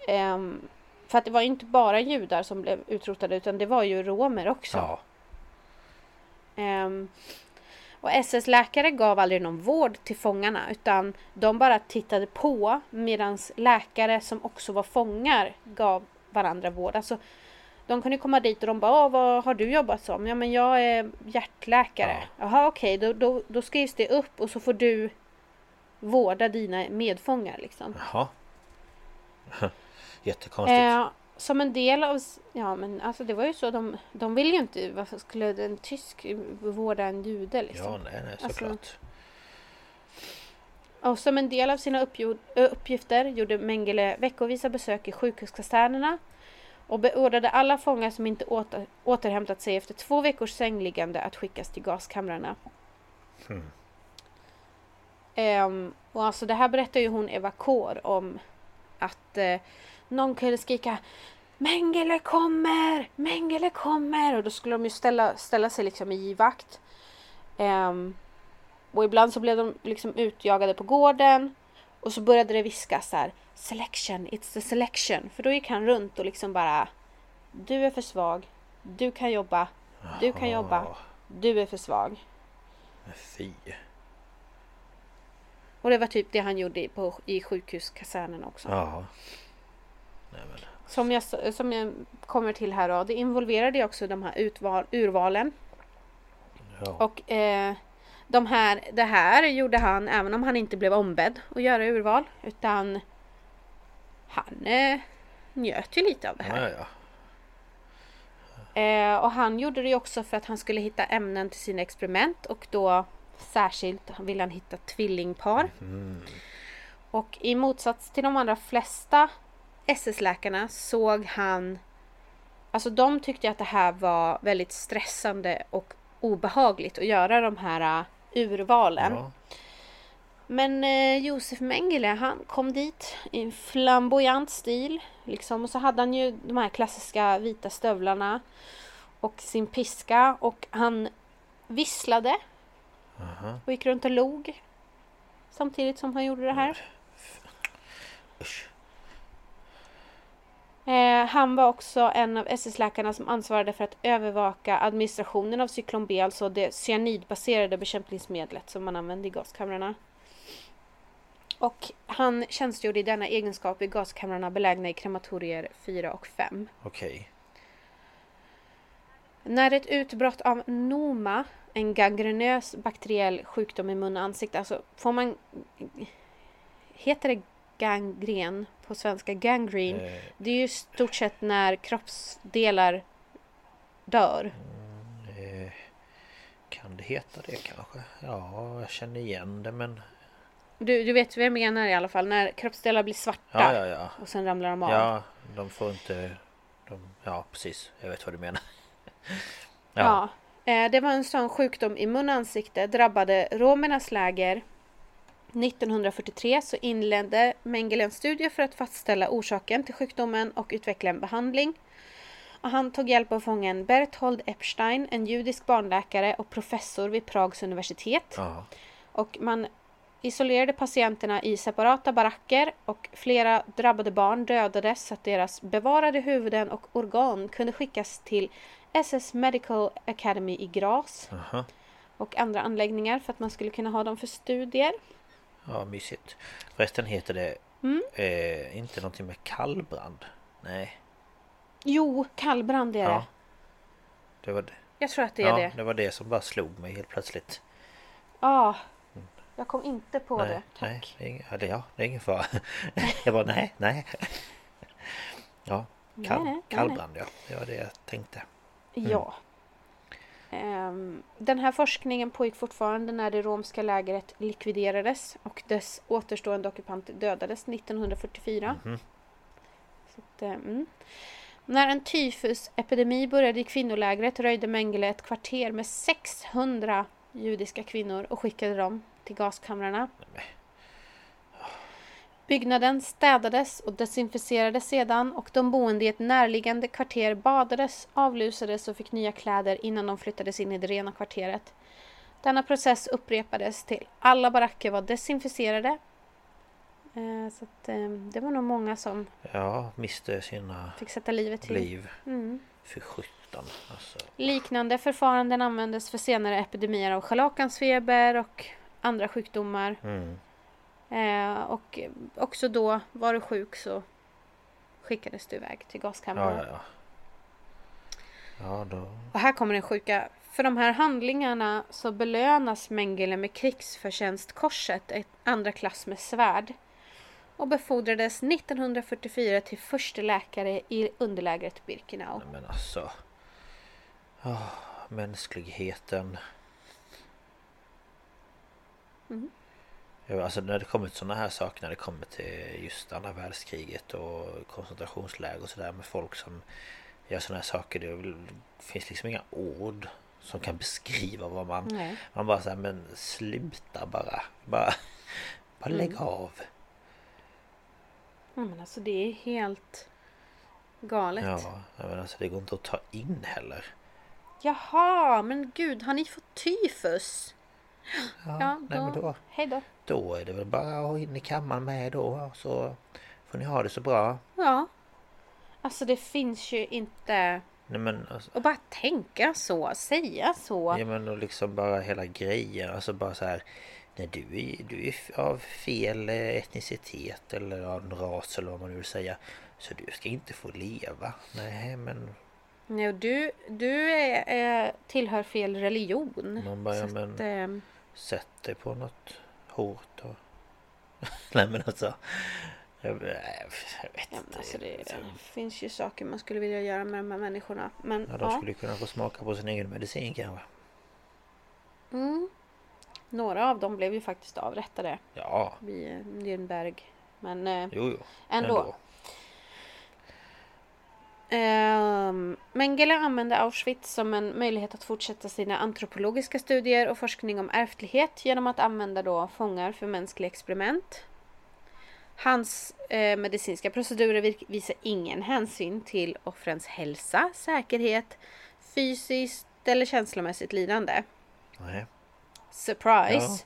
Ehm, för att det var ju inte bara judar som blev utrotade utan det var ju romer också. Ja. Ehm, och SS-läkare gav aldrig någon vård till fångarna utan de bara tittade på medan läkare som också var fångar gav varandra vård. Alltså, de kunde komma dit och de bara, "Åh, vad har du jobbat som? Ja men jag är hjärtläkare. Jaha okej, då, då, då skrivs det upp och så får du vårda dina medfångar liksom. Jaha. Jättekonstigt. Eh, som en del av... Ja men alltså det var ju så. De, de ville ju inte... Varför skulle en tysk vårda en jude liksom? ja, nej, nej, alltså- såklart. Och som en del av sina uppgifter gjorde Mengele veckovisa besök i sjukhuskasernerna och beordrade alla fångar som inte åter, återhämtat sig efter två veckors sängliggande att skickas till gaskamrarna. Hmm. Ehm, och alltså det här berättar ju hon Eva Kår om att eh, någon kunde skrika Mengele kommer! Mengele kommer! Och då skulle de ju ställa, ställa sig liksom i vakt. Ehm, och ibland så blev de liksom utjagade på gården. Och så började det viskas så här Selection, it's the selection. För då gick han runt och liksom bara Du är för svag. Du kan jobba. Du kan jobba. Du är för svag. Fy. Och det var typ det han gjorde i- på, i sjukhuskasernen också. Ja. Nej. Som, jag, som jag kommer till här då. Det involverade ju också de här utval, urvalen. Ja. Och eh, de här, det här gjorde han även om han inte blev ombedd att göra urval. Utan han eh, njöt ju lite av det här. ja, ja. Eh, och han gjorde det också för att han skulle hitta ämnen till sina experiment och då särskilt ville han hitta tvillingpar. Mm. Och i motsats till de allra flesta SS-läkarna såg han Alltså de tyckte att det här var väldigt stressande och obehagligt att göra de här uh, urvalen. Ja. Men eh, Josef Mengele han kom dit i en flamboyant stil. Liksom. Och så hade han ju de här klassiska vita stövlarna. Och sin piska. Och han visslade. Aha. Och gick runt och log. Samtidigt som han gjorde det här. Usch. Eh, han var också en av SS-läkarna som ansvarade för att övervaka administrationen av cyklon B, alltså det cyanidbaserade bekämpningsmedlet som man använde i gaskamrarna. Och han tjänstgjorde i denna egenskap i gaskamrarna belägna i krematorier 4 och 5. Okej. När ett utbrott av NOMA, en gangrenös bakteriell sjukdom i mun och ansikte, alltså får man... Heter det gangren på svenska? Gangrene? Eh, Det är ju stort sett när kroppsdelar dör. eh, kan det heta det kanske? Ja, jag känner igen det men... Du, du vet vad jag menar i alla fall, när kroppsdelar blir svarta Ja, ja, ja. och sen ramlar de av. Ja, de får inte... De, ja, precis. Jag vet vad du menar. Ja. Eh, Det var en sån sjukdom i mun och ansikte, drabbade romernas läger. 1943 så inledde Mengele en studie för att fastställa orsaken till sjukdomen och utveckla en behandling. Och han tog hjälp av fången Berthold Epstein, en judisk barnläkare och professor vid Prags universitet. Ja. Och man isolerade patienterna i separata baracker och flera drabbade barn dödades så att deras bevarade huvuden och organ kunde skickas till SS Medical Academy i Graz Aha. och andra anläggningar för att man skulle kunna ha dem för studier. Ja, mysigt. Förresten heter det Mm. eh, inte någonting med kallbrand? Nej. Jo, kallbrand är det. Ja. Det var det. Jag tror att det är ja, det. det var det som bara slog mig helt plötsligt. Ja, jag kom inte på nej, det. Tack. nej, det är ing- ja, det, ja, det är ingen fara. jag bara nej, nej. Ja, kall, Nej, nej, kallbrand ja. Det var det jag tänkte. Ja. Ehm, den här forskningen pågick fortfarande när det romska lägret likviderades och dess återstående ockupanter dödades 1944. Mhm. Så att, eh, mm. När en tyfusepidemi började i kvinnolägret röjde Mengele ett kvarter med 600 judiska kvinnor och skickade dem till gaskamrarna. Byggnaden städades och desinficerades sedan och de boende i ett närliggande kvarter badades, avlusades och fick nya kläder innan de flyttades in i det rena kvarteret. Denna process upprepades till alla baracker var desinficerade. Eh, Så att, eh, det var nog många som Ja, miste sina fick sätta livet till. liv. Mm. För sjutton alltså. Liknande förfaranden användes för senare epidemier av scharlakansfeber och andra sjukdomar. Mm. Eh, och också då var du sjuk så skickades du iväg till gaskammaren. ja, ja. Ja, då... Och här kommer den sjuka. För de här handlingarna så belönas Mengele med krigsförtjänstkorset, ett andra klass med svärd. Och befordrades 1944 till förste läkare i underlägret Birkenau. Nej, men alltså... Ah, mänskligheten. Mm. Ja, alltså när det kommer till sådana här saker, när det kommer till just andra världskriget och koncentrationsläger och sådär med folk som gör sådana här saker. Det finns liksom inga ord som kan beskriva vad man... Nej. Man bara säger men sluta bara. Bara, bara Mm. lägg av. Ja, men alltså det är helt galet. Ja, men alltså det går inte att ta in heller. Jaha, men gud, har ni fått tyfus? Ja, Ja, nej men då... Hej då. Då är det väl bara att in i kammaren med då så får ni ha det så bra. Ja. Alltså det finns ju inte... Nej men alltså, Och bara tänka så, säga så. ja men och liksom bara hela grejen alltså bara så här Nej du är, du är av fel eh, etnicitet eller av en ras eller vad man nu vill säga Så du ska inte få leva Nej men Nej, och du, du är, är, tillhör fel religion. Man bara, ja, Så men- att, ehm, sätt dig på något hårt och... Nej men alltså jag, vet ja, inte alltså det finns ju saker man skulle vilja göra med de här människorna. Men Ja, ja, de skulle kunna få smaka på sin egen medicin kanske mm, några av dem blev ju faktiskt avrättade Ja, vid eh, Nürnberg. Men eh, jo jo ändå. Um, Mengele använde Auschwitz som en möjlighet att fortsätta sina antropologiska studier och forskning om ärftlighet genom att använda då fångar för mänskliga experiment. Hans eh, medicinska procedurer visar ingen hänsyn till offrens hälsa, säkerhet, fysiskt eller känslomässigt lidande. Nej. Surprise!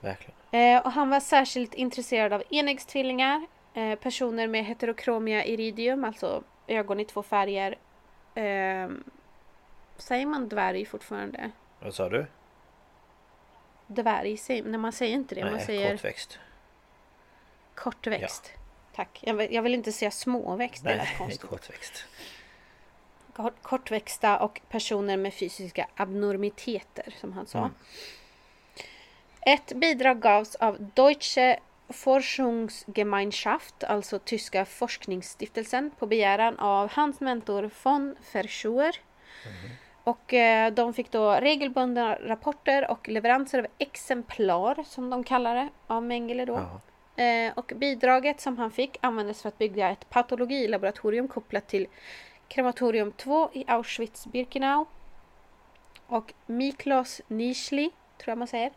Ja, verkligen. Eh, och han var särskilt intresserad av enäggstvillingar, eh, personer med heterokromia iridium, alltså ögon i två färger. Eh, säger man dvärg fortfarande? Vad sa du? Dvärg, när man säger inte det. Nej, man säger kortväxt. Kortväxt. Ja. Tack. Jag vill, jag vill, inte säga småväxt. Nej, det är konstigt. kortväxt. Kort, kortväxta och personer med fysiska abnormiteter som han sa. Mm. Ett bidrag gavs av Deutsche Forschungsgemeinschaft, alltså tyska forskningsstiftelsen, på begäran av hans mentor von Verschuer. Mm. Och eh, de fick då regelbundna rapporter och leveranser av exemplar, som de kallar det, av Mengele då. Eh, och bidraget som han fick användes för att bygga ett patologilaboratorium kopplat till krematorium 2 i Auschwitz-Birkenau. Och Miklos Nischli, tror jag man säger,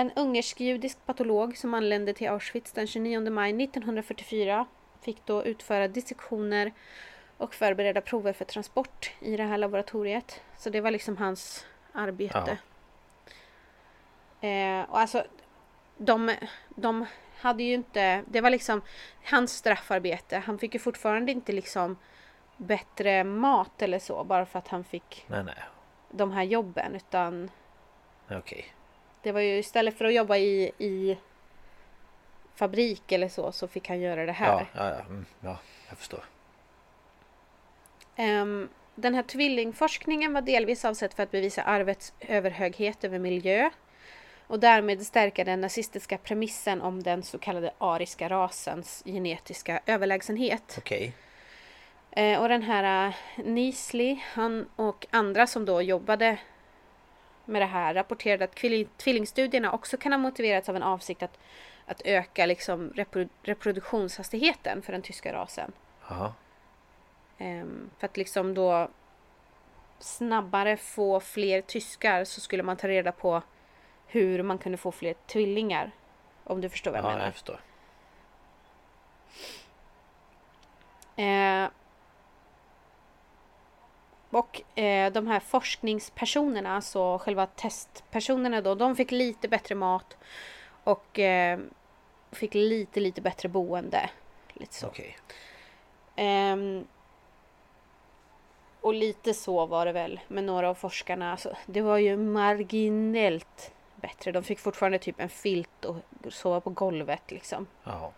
en ungersk-judisk patolog som anlände till Auschwitz den 29 maj 1944 fick då utföra dissektioner och förbereda prover för transport i det här laboratoriet. Så det var liksom hans arbete. Ja. Eh, och alltså, de, de hade ju inte, det var liksom hans straffarbete. Han fick ju fortfarande inte liksom bättre mat eller så bara för att han fick nej, nej. de här jobben utan Okej. Det var ju istället för att jobba i, i fabrik eller så så fick han göra det här. Ja, ja, ja. Mm, ja jag förstår. Um, den här tvillingforskningen var delvis avsedd för att bevisa arvets överhöghet över miljö och därmed stärka den nazistiska premissen om den så kallade ariska rasens genetiska överlägsenhet. Okej. Okay. Eh, och den här uh, Nisli, han och andra som då jobbade med det här rapporterade att tvillingstudierna också kan ha motiverats av en avsikt att, att öka liksom reprodu reproduktionshastigheten för den tyska rasen. Um, för att liksom då snabbare få fler tyskar så skulle man ta reda på hur man kunde få fler tvillingar. Om du förstår vad jag ja, menar. jag förstår. Eh, och eh, de här forskningspersonerna, alltså själva testpersonerna då, de fick lite bättre mat och eh, fick lite, lite bättre boende. Lite så. Okay. Eh, och lite så var det väl med några av forskarna. Alltså, det var ju marginellt bättre. De fick fortfarande typ en filt och sova på golvet liksom. Ja.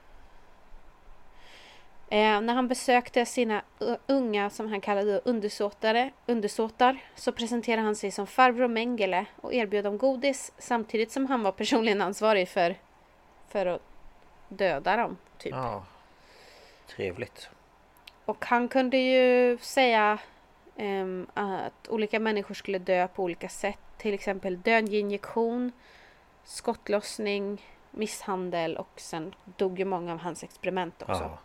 Eh, när han besökte sina unga, som han kallade undersåtare, undersåtar, så presenterade han sig som farbror Mengele och erbjöd dem godis samtidigt som han var personligen ansvarig för, för att döda dem. Typ. Ja, trevligt. Och han kunde ju säga eh, att olika människor skulle dö på olika sätt. Till exempel dödinjektion, skottlossning, misshandel och sen dog ju många av hans experiment också. Ja.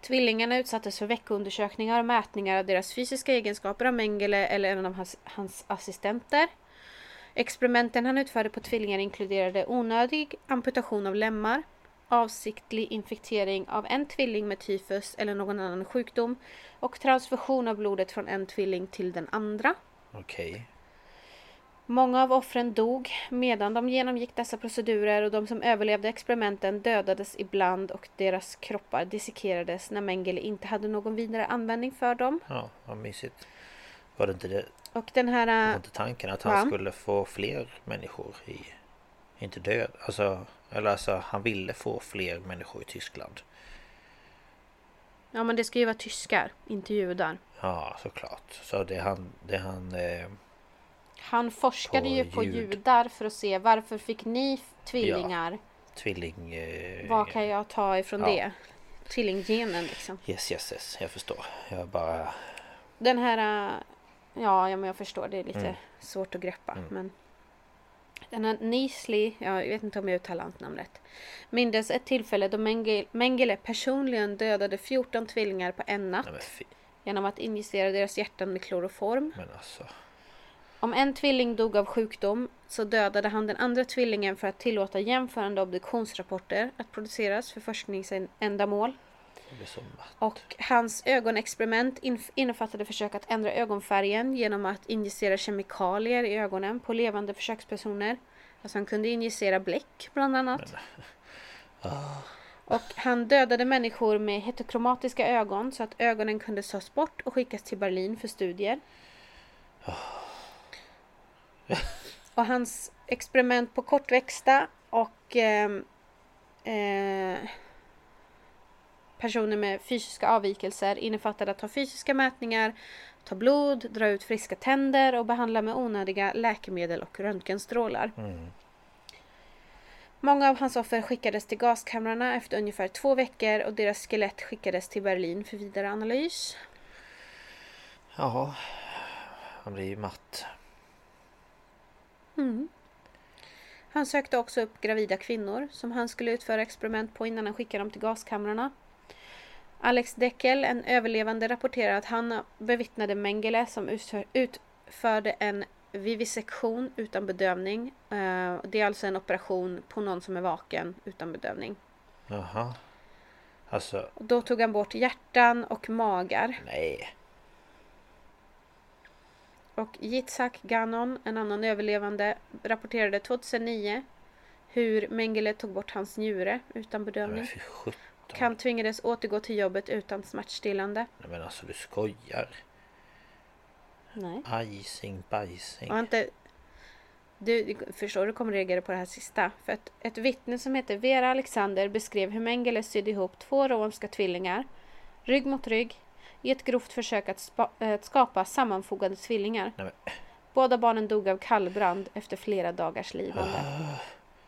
Tvillingarna utsattes för veckoundersökningar och mätningar av deras fysiska egenskaper av Mengele eller en av hans, hans assistenter. Experimenten han utförde på tvillingar inkluderade onödig amputation av lemmar, avsiktlig infektering av en tvilling med tyfus eller någon annan sjukdom och transfusion av blodet från en tvilling till den andra. Okej. Många av offren dog medan de genomgick dessa procedurer och de som överlevde experimenten dödades ibland och deras kroppar dissekerades när Mengele inte hade någon vidare användning för dem. Ja, vad mysigt. Var det inte det? Och den här... Var inte tanken att han va? skulle få fler människor i... Inte död, alltså... Eller alltså han ville få fler människor i Tyskland. Ja men det ska ju vara tyskar, inte judar. Ja, såklart. Så det han... Det han eh, han forskade på ju på ljud. judar för att se varför fick ni tvillingar? Ja, tvilling... Eh, Vad kan jag ta ifrån ja. det? Tvillinggenen liksom. Yes, yes, yes. Jag förstår. Jag bara... Den här... Ja, ja men jag förstår. Det är lite mm. svårt att greppa. Mm. Men Denna Nisley, ja, jag vet inte om jag uttalar hans namn rätt, mindes ett tillfälle då Mengele, personligen dödade 14 tvillingar på en natt Nej genom att injicera deras hjärtan med kloroform. Men alltså. Om en tvilling dog av sjukdom så dödade han den andra tvillingen för att tillåta jämförande obduktionsrapporter att produceras för forskningsändamål. Och hans ögonexperiment innefattade försök att ändra ögonfärgen genom att injicera kemikalier i ögonen på levande försökspersoner. Alltså han kunde injicera bläck bland annat. Och han dödade människor med heterokromatiska ögon så att ögonen kunde tas bort och skickas till Berlin för studier. Och hans experiment på kortväxta och ehm, eh, personer med fysiska avvikelser innefattade att ta fysiska mätningar, ta blod, dra ut friska tänder och behandla med onödiga läkemedel och röntgenstrålar. Mm. Många av hans offer skickades till gaskamrarna efter ungefär två veckor och deras skelett skickades till Berlin för vidare analys. Jaha. Han blir ju matt. Han sökte också upp gravida kvinnor som han skulle utföra experiment på innan han skickade dem till gaskamrarna. Alex Deckel, en överlevande, rapporterar att han bevittnade Mengele som utför, utförde en vivisektion utan bedövning. Eh, Det är alltså en operation på någon som är vaken utan bedövning. Jaha. Alltså. Då tog han bort hjärtan och magar. Nej. Och Yitzhak Ganon, en annan överlevande, rapporterade 2009 hur Mengele tog bort hans njure utan bedövning. Och han tvingades återgå till jobbet utan smärtstillande. Nej men alltså du skojar. Nej. Ajsing bajsing. Och inte... Du du förstår, du kommer reagera på det här sista. För att ett vittne som heter Vera Alexander beskrev hur Mengele sydde ihop två romska tvillingar, rygg mot rygg, i ett grovt försök att, att skapa sammanfogade tvillingar. Nej, men, Båda barnen dog av kallbrand efter flera dagars lidande.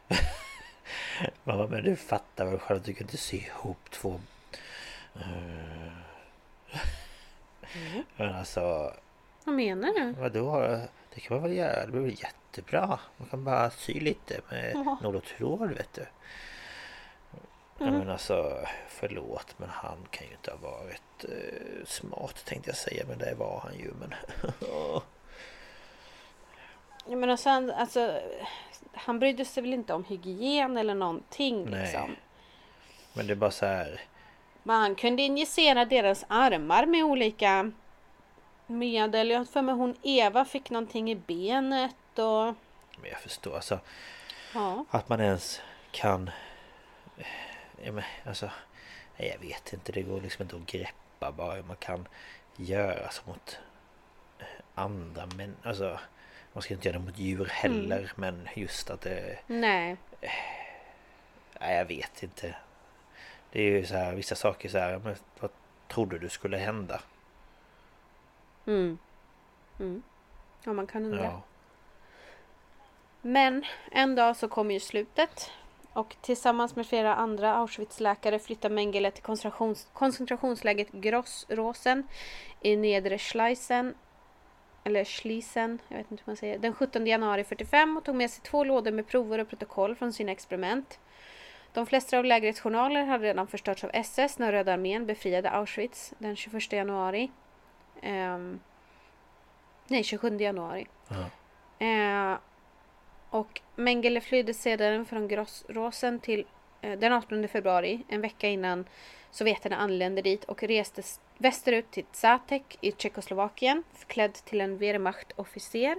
mamma men du fattar väl själv att du kan inte sy ihop två... Eh. Men alltså... Vad menar du? Vadå? Det kan man väl göra? Det blir väl jättebra? Man kan bara sy lite med nål och tråd vet du. Ja, men alltså förlåt men han kan ju inte ha varit eh, smart tänkte jag säga men det var han ju men... Jag menar, så han, alltså, han brydde sig väl inte om hygien eller någonting Nej. liksom. men det är bara så här... Men han kunde injicera deras armar med olika medel. Jag har för mig hon Eva fick någonting i benet och... Men jag förstår alltså Ja. att man ens kan... Ja, men, alltså, nej, jag vet inte, det går liksom inte att greppa bara hur man kan göra så mot andra men alltså man ska inte göra det mot djur heller men just att det... Nej. Nej jag vet inte. Det är ju så här vissa saker så här, men vad trodde du skulle hända? Mm. Mm. Ja, man kan undra. Ja. Men en dag så kommer ju slutet. Och tillsammans med flera andra Auschwitz-läkare flyttar Mengele till koncentrations koncentrationslägret Grossrosen i nedre Schleisen. Eller Schließen, jag vet inte hur man säger. Den 17 januari 45 och tog med sig två lådor med prover och protokoll från sina experiment. De flesta av lägrets journaler hade redan förstörts av SS när Röda armén befriade Auschwitz den 21 januari. Ehm, nej, 27 januari. Ja. Eh, och Mengele flydde sedan från Grossrosen till eh, den 18 februari, en vecka innan sovjeterna anlände dit och reste västerut till Zatek i Tjeckoslovakien, förklädd till en Wehrmacht-officer.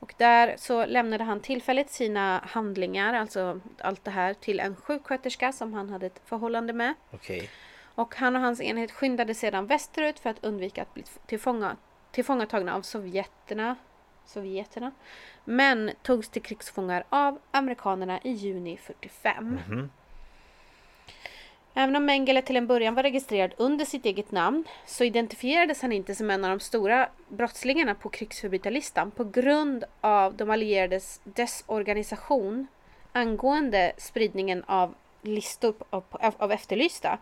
Och där så lämnade han tillfälligt sina handlingar, alltså allt det här, till en sjuksköterska som han hade ett förhållande med. Okej. Och han och hans enhet skyndade sedan västerut för att undvika att bli tillfånga, tillfångatagna av sovjeterna. Sovjeterna. Men togs till krigsfångar av amerikanerna i juni 45. Mhm. Även om Mengele till en början var registrerad under sitt eget namn så identifierades han inte som en av de stora brottslingarna på krigsförbrytarlistan på grund av de allierades desorganisation angående spridningen av listor av, av, av efterlysta.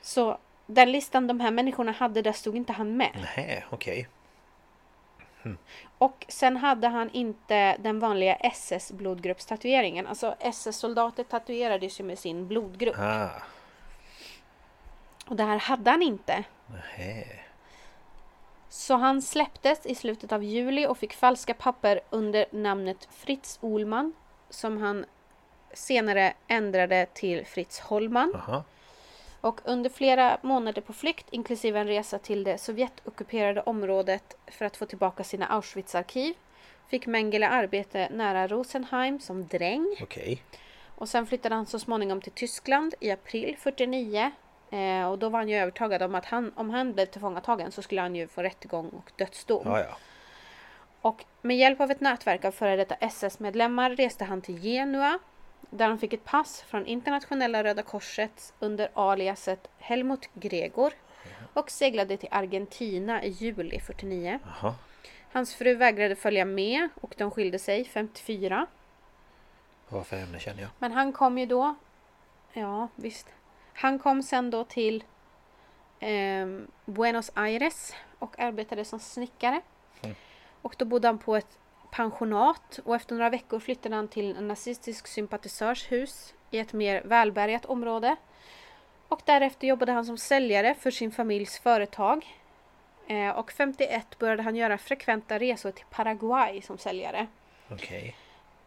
Så den listan de här människorna hade, där stod inte han med. Nej, okej. Och sen hade han inte den vanliga SS-blodgruppstatueringen. Alltså SS-soldater tatuerades ju med sin blodgrupp. Ah, Och det här hade han inte. nähä. Så han släpptes i slutet av juli och fick falska papper under namnet Fritz Olman. Som han senare ändrade till Fritz Hollman. Jaha. Och under flera månader på flykt, inklusive en resa till det Sovjetockuperade området för att få tillbaka sina Auschwitz-arkiv, fick Mengele arbete nära Rosenheim som dräng. Okej. Och sen flyttade han så småningom till Tyskland i april 49. Eh, och då var han ju övertygad om att han, om han blev tillfångatagen så skulle han ju få rättegång och dödsdom. Ja, ja. Och med hjälp av ett nätverk av före detta SS-medlemmar reste han till Genua där han fick ett pass från internationella Röda Korset under aliaset Helmut Gregor och seglade till Argentina i juli 49. Jaha. Hans fru vägrade följa med och de skilde sig 54. Vad för ämne känner jag? Men han kom ju då... Ja, visst. Han kom sen då till ehm, Buenos Aires och arbetade som snickare. Mm. Och då bodde han på ett pensionat och efter några veckor flyttade han till en nazistisk sympatisörs hus i ett mer välbärgat område. Och därefter jobbade han som säljare för sin familjs företag. Eh, och 51 började han göra frekventa resor till Paraguay som säljare. Okej.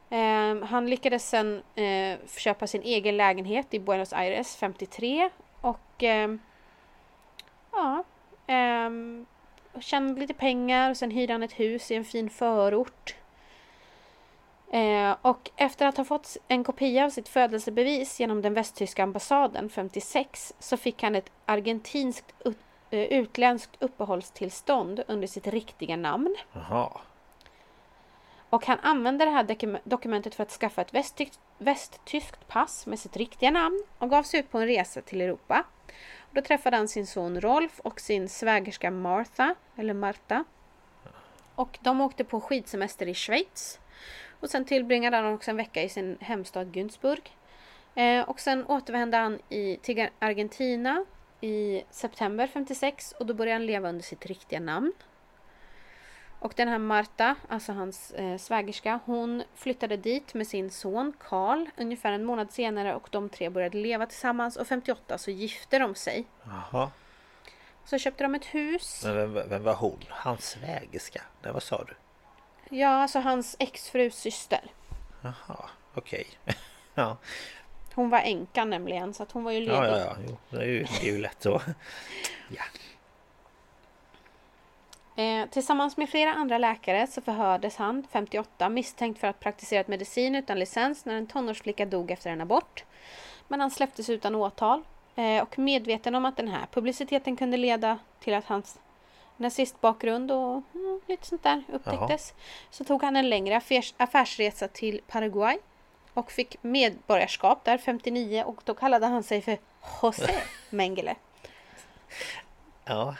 Ehm, han lyckades sen eh, köpa sin egen lägenhet i Buenos Aires 53 och ehm, ja, um, tjänade lite pengar och sen hyrde han ett hus i en fin förort. Eh, och efter att ha fått en kopia av sitt födelsebevis genom den västtyska ambassaden 56 så fick han ett argentinskt ut, eh, utländskt uppehållstillstånd under sitt riktiga namn. Jaha. Och han använde det här dokum- dokumentet för att skaffa ett västtyskt, västtyskt pass med sitt riktiga namn och gav sig ut på en resa till Europa. Då träffade han sin son Rolf och sin svägerska Martha, eller Marta. Och de åkte på skidsemester i Schweiz. Och sen tillbringade han också en vecka i sin hemstad Günzburg. Eh, och sen återvände han i, till Argentina i september 56 och då började han leva under sitt riktiga namn. Och den här Marta, alltså hans eh, svägerska, hon flyttade dit med sin son Karl ungefär en månad senare och de tre började leva tillsammans och 58 så gifte de sig. Jaha. Så köpte de ett hus. Men vem, vem var hon? Hans svägerska? Nej, vad sa du? Ja, alltså hans exfrus syster. Jaha, okej. ja. Hon var änka nämligen så att hon var ju ledig. ja, ja, ja. Jo, det är ju, det är ju lätt så. ja. Eh, tillsammans med flera andra läkare så förhördes han, 58, misstänkt för att praktiserat medicin utan licens när en tonårsflicka dog efter en abort. Men han släpptes utan åtal. Eh, och medveten om att den här publiciteten kunde leda till att hans nazistbakgrund och mm, lite sånt där upptäcktes. Så tog han en längre affärs affärsresa till Paraguay. Och fick medborgarskap där 59 och då kallade han sig för José Mengele. Ja.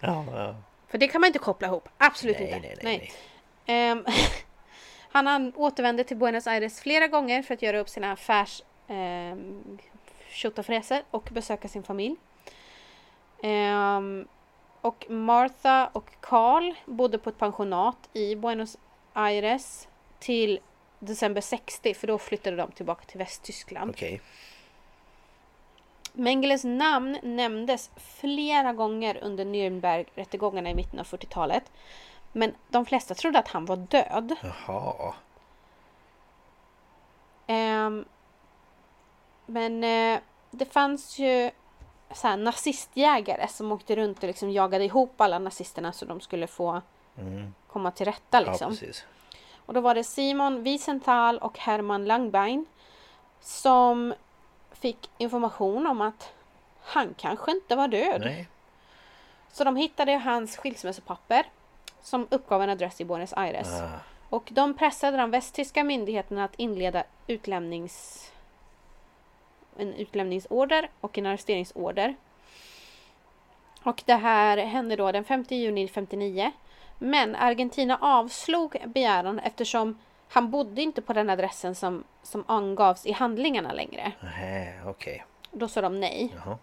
Ja, ja. För det kan man inte koppla ihop. Absolut Nej, inte. nej, nej, nej. Ehm, han an- återvände till Buenos Aires flera gånger för att göra upp sina affärs um, tjottafräser och besöka sin familj. Ehm, och Martha och Carl bodde på ett pensionat i Buenos Aires till december 60 för då flyttade de tillbaka till Västtyskland. Okej. Mengeles namn nämndes flera gånger under Nürnberg-rättegångarna i mitten av 40-talet. Men de flesta trodde att han var död. Jaha. Ehm, men eh, det fanns ju så nazistjägare som åkte runt och liksom jagade ihop alla nazisterna så de skulle få Mm. komma till rätta. Ja, Liksom. precis. Och då var det Simon Wiesenthal och Hermann Langbein som fick information om att han kanske inte var död. Nej. Så de hittade hans skilsmässopapper som uppgav en adress i Buenos Aires. Ah. Och de pressade de västtyska myndigheterna att inleda utlämnings... en utlämningsorder och en arresteringsorder. Och det här hände då den 5 juni 59. Men Argentina avslog begäran eftersom han bodde inte på den adressen som, som angavs i handlingarna längre. Nähä, okej. Då sa de nej. Jaha.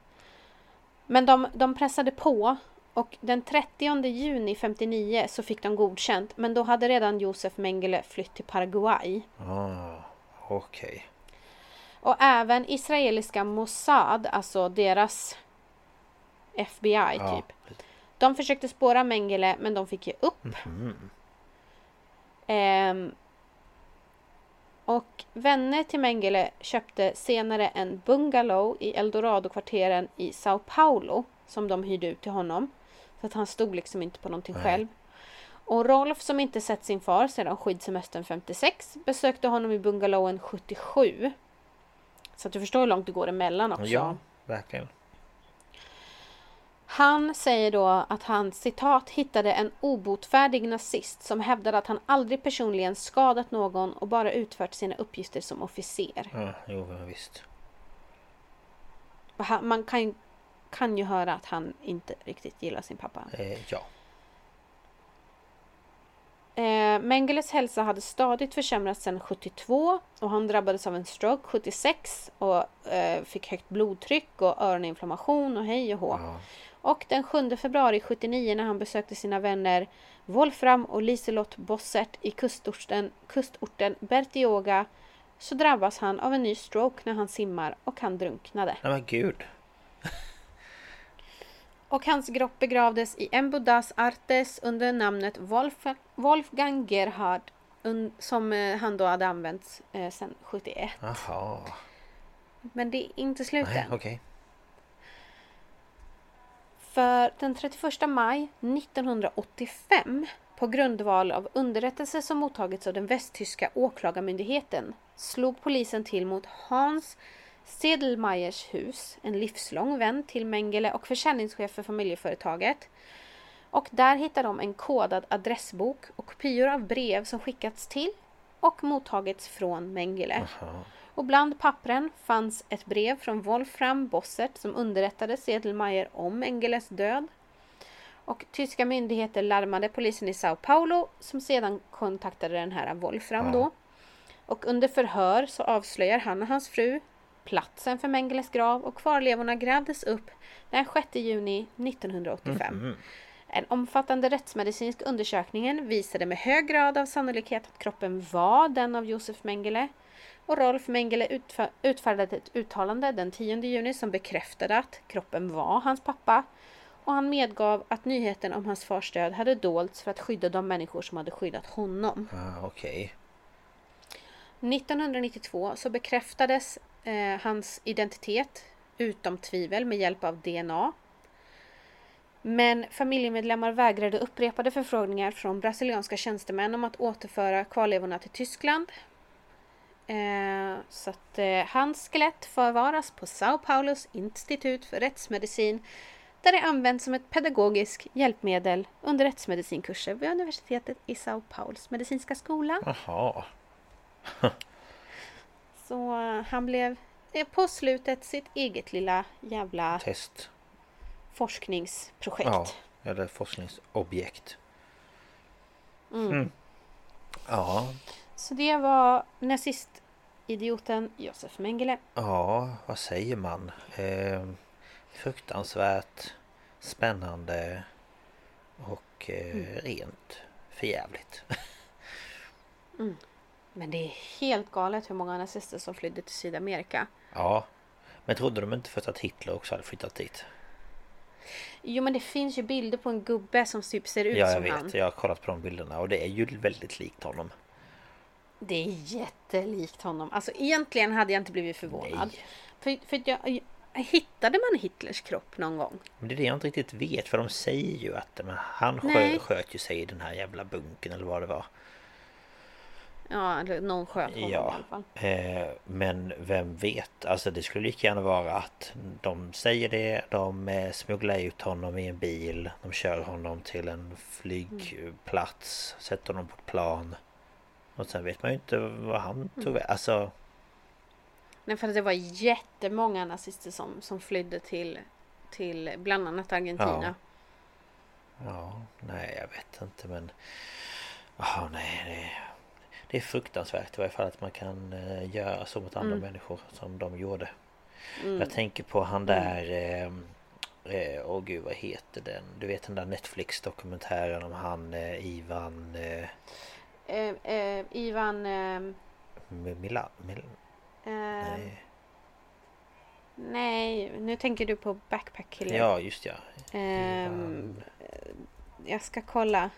Men de, de pressade på Och den 30 juni 59 så fick de godkänt men då hade redan Josef Mengele flytt till Paraguay. Ah, Okej. Och även israeliska Mossad, alltså deras FBI Ja, typ. De försökte spåra Mengele men de fick ge upp. mhm. Ehm, och vänner till Mengele köpte senare en bungalow i Eldorado-kvarteren i Sao Paulo som de hyrde ut till honom. Så att han stod liksom inte på någonting Nej. själv. Och Rolf som inte sett sin far sedan skidsemestern 56 besökte honom i bungalowen 77. Så att du förstår hur långt det går emellan också. Ja, verkligen. Han säger då att han citat hittade en obotfärdig nazist som hävdade att han aldrig personligen skadat någon och bara utfört sina uppgifter som officer. Ja, jo visst. Man kan, ju- kan ju höra att han inte riktigt gillar sin pappa. Eh, ja. Eh, Mengeles hälsa hade stadigt försämrats sedan 72 och han drabbades av en stroke 76 och eh, fick högt blodtryck och öroninflammation och hej och hå. ja. Och den 7 februari 79 när han besökte sina vänner Wolfram och Liselott Bossert i kustorten, kustorten Bertioga så drabbas han av en ny stroke när han simmar och han drunknade. Nej men gud. Och hans kropp begravdes i Embudas Artes under namnet Wolf, Wolfgang Gerhard som eh, han då hade använt eh, sedan 71. Jaha. Men det är inte slut än. För den 31 maj 1985 på grundval av underrättelser som mottagits av den västtyska åklagarmyndigheten slog polisen till mot Hans Sedelmeyers hus, en livslång vän till Mengele och försäljningschef för familjeföretaget. Och där hittade de en kodad adressbok och kopior av brev som skickats till och mottagits från Mengele. Aha. Och bland pappren fanns ett brev från Wolfram Bossert som underrättade Sedelmeier om Engeles död. Och tyska myndigheter larmade polisen i Sao Paulo som sedan kontaktade den här Wolfram då. Och under förhör så avslöjar han och hans fru platsen för Mengeles grav och kvarlevorna grävdes upp den 6 juni 1985. Mhm. En omfattande rättsmedicinsk undersökning visade med hög grad av sannolikhet att kroppen var den av Josef Mengele. Och Rolf Mengele utfä- utfärdade ett uttalande den 10 juni som bekräftade att kroppen var hans pappa. Och han medgav att nyheten om hans fars död hade dolts för att skydda de människor som hade skyddat honom. Ah, okej. 1992 så bekräftades eh, hans identitet utom tvivel med hjälp av DNA. Men familjemedlemmar vägrade upprepade förfrågningar från brasilianska tjänstemän om att återföra kvarlevorna till Tyskland. Eh, så att eh, hans skelett förvaras på Sao Paulos institut för rättsmedicin där det används som ett pedagogiskt hjälpmedel under rättsmedicinkurser vid universitetet i Sao Pauls medicinska skola. Jaha. Så eh, han blev eh, på slutet sitt eget lilla jävla Test. forskningsprojekt. Ja. Eller forskningsobjekt. Mm. Mm. Ja. Så det var nazistidioten Josef Mengele. Ja, vad säger man? Eh, fruktansvärt spännande och eh, Mm. rent förjävligt. Men det är helt galet hur många nazister som flydde till Sydamerika. ja. Men trodde de inte först att Hitler också hade flyttat dit? Jo men det finns ju bilder på en gubbe som typ ser ut Ja, jag som vet. han. Jag har kollat på de bilderna och det är ju väldigt likt honom. Det är jättelikt honom. Alltså egentligen hade jag inte blivit förvånad. Nej. För, för jag, hittade man Hitlers kropp någon gång? Men det är det jag inte riktigt vet för de säger ju att men han Nej. skö, sköt ju sig i den här jävla bunken eller vad det var. Ja, eller någon sköt honom i Ja, alla fall. eh, men vem vet? Alltså det skulle lika gärna vara att de säger det, de eh, smugglar ut honom i en bil, de kör honom till en flygplats, sätter honom på ett plan. Och sen vet man ju inte vad han tog Mm. Alltså, Nej, för att det var jättemånga nazister som, som flydde till, till bland annat Argentina. ja, nej jag vet inte men... Ja, nej, det, det är fruktansvärt i varje fall att man kan eh, göra så mot andra Mm. människor som de gjorde. Mm. Jag tänker på han där eh, Eh, och gud vad heter den? Du vet den där Netflix-dokumentären om han eh, Ivan... Eh, Eh, eh, Ivan... Eh, Mila, Mil, eh, nej. nej, nu tänker du på Backpack Killer. Ja, just ja. Ehm, jag ska kolla.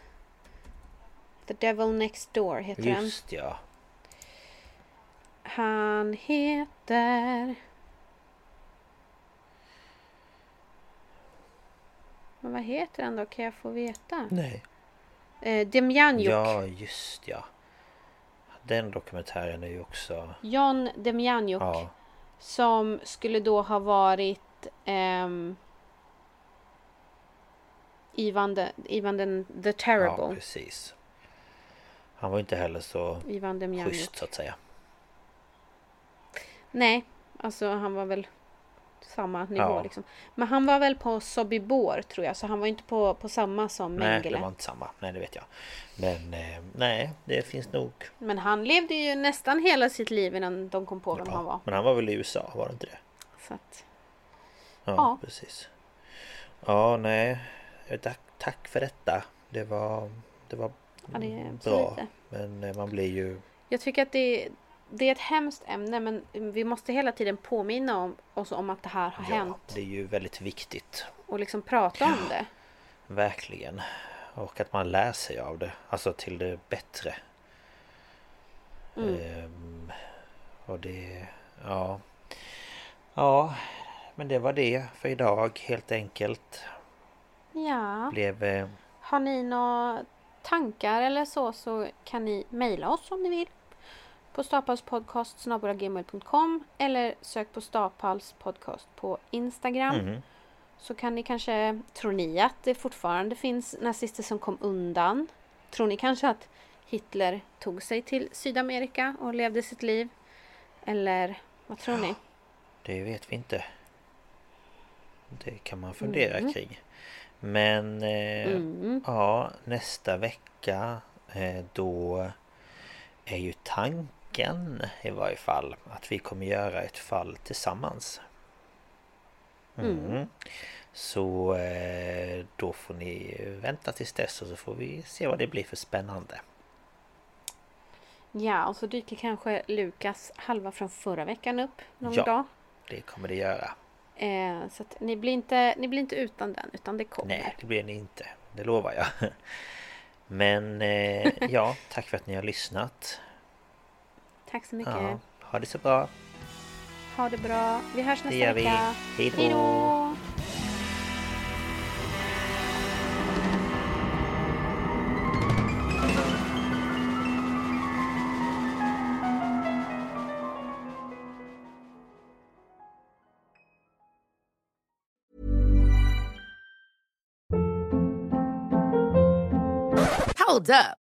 The Devil Next Door heter den. Just ja. Han heter... Men vad heter han då? Kan jag få veta? Nej. Eh, Demjanjuk. Ja, just ja. Den dokumentären är ju också... John Demjanjuk. Ja, Som skulle då ha varit ehm, Ivan, the, Ivan den, the ja, Terrible. precis. Han var inte heller så Ivan Demjanjuk. schysst så att säga. Nej, alltså han var väl samma nivå Ja. liksom. Men han var väl på Sobibor tror jag, så han var inte på, på samma som Nej, Mengele. det var inte samma. Nej, det vet jag. Men eh, nej, det finns nog... Men han levde ju nästan hela sitt liv innan de kom på vem Ja, han var. Men han var väl i USA, var det inte det? Så att, Ja, Ja. precis. Ja, nej. Eh, Tack, tack för detta. Det var, det var ja, det bra. lite. Men eh, man blir ju... Jag tycker att det, det är ett hemskt ämne men vi måste hela tiden påminna om, oss om att det här har Ja, hänt. det är ju väldigt viktigt. Och liksom prata om det. Verkligen. Och att man lär sig av det. Alltså till det bättre. Mm. Ehm, och det... Ja. Ja. Men det var det för idag helt enkelt. Ja. Blev... Eh, Har ni några tankar eller så så kan ni mejla oss om ni vill. På staphalspodcast.gmail.com eller sök på Staphals podcast på Instagram. mhm. Så kan ni kanske, tror ni att det fortfarande finns nazister som kom undan? Tror ni kanske att Hitler tog sig till Sydamerika och levde sitt liv? Eller vad tror ni? Det vet vi inte. Det kan man fundera Mm. kring. Men eh, Mm. ja, nästa vecka eh, då är ju tanken i varje fall att vi kommer göra ett fall tillsammans. Mm. Mm. Så eh, då får ni vänta tills dess och så får vi se vad det blir för spännande. Ja, och så dyker kanske Lukas halva från förra veckan upp någon Ja. dag. Det kommer det göra. Eh, så att ni blir, inte, ni blir inte utan den, utan det kommer. Nej, det blir ni inte. Det lovar jag. Men eh, ja, tack för att ni har lyssnat. Tack så mycket. Ja, ha det så bra. Ha det bra. Vi hörs Det nästa gör vi. vecka. Hej då! Hold up.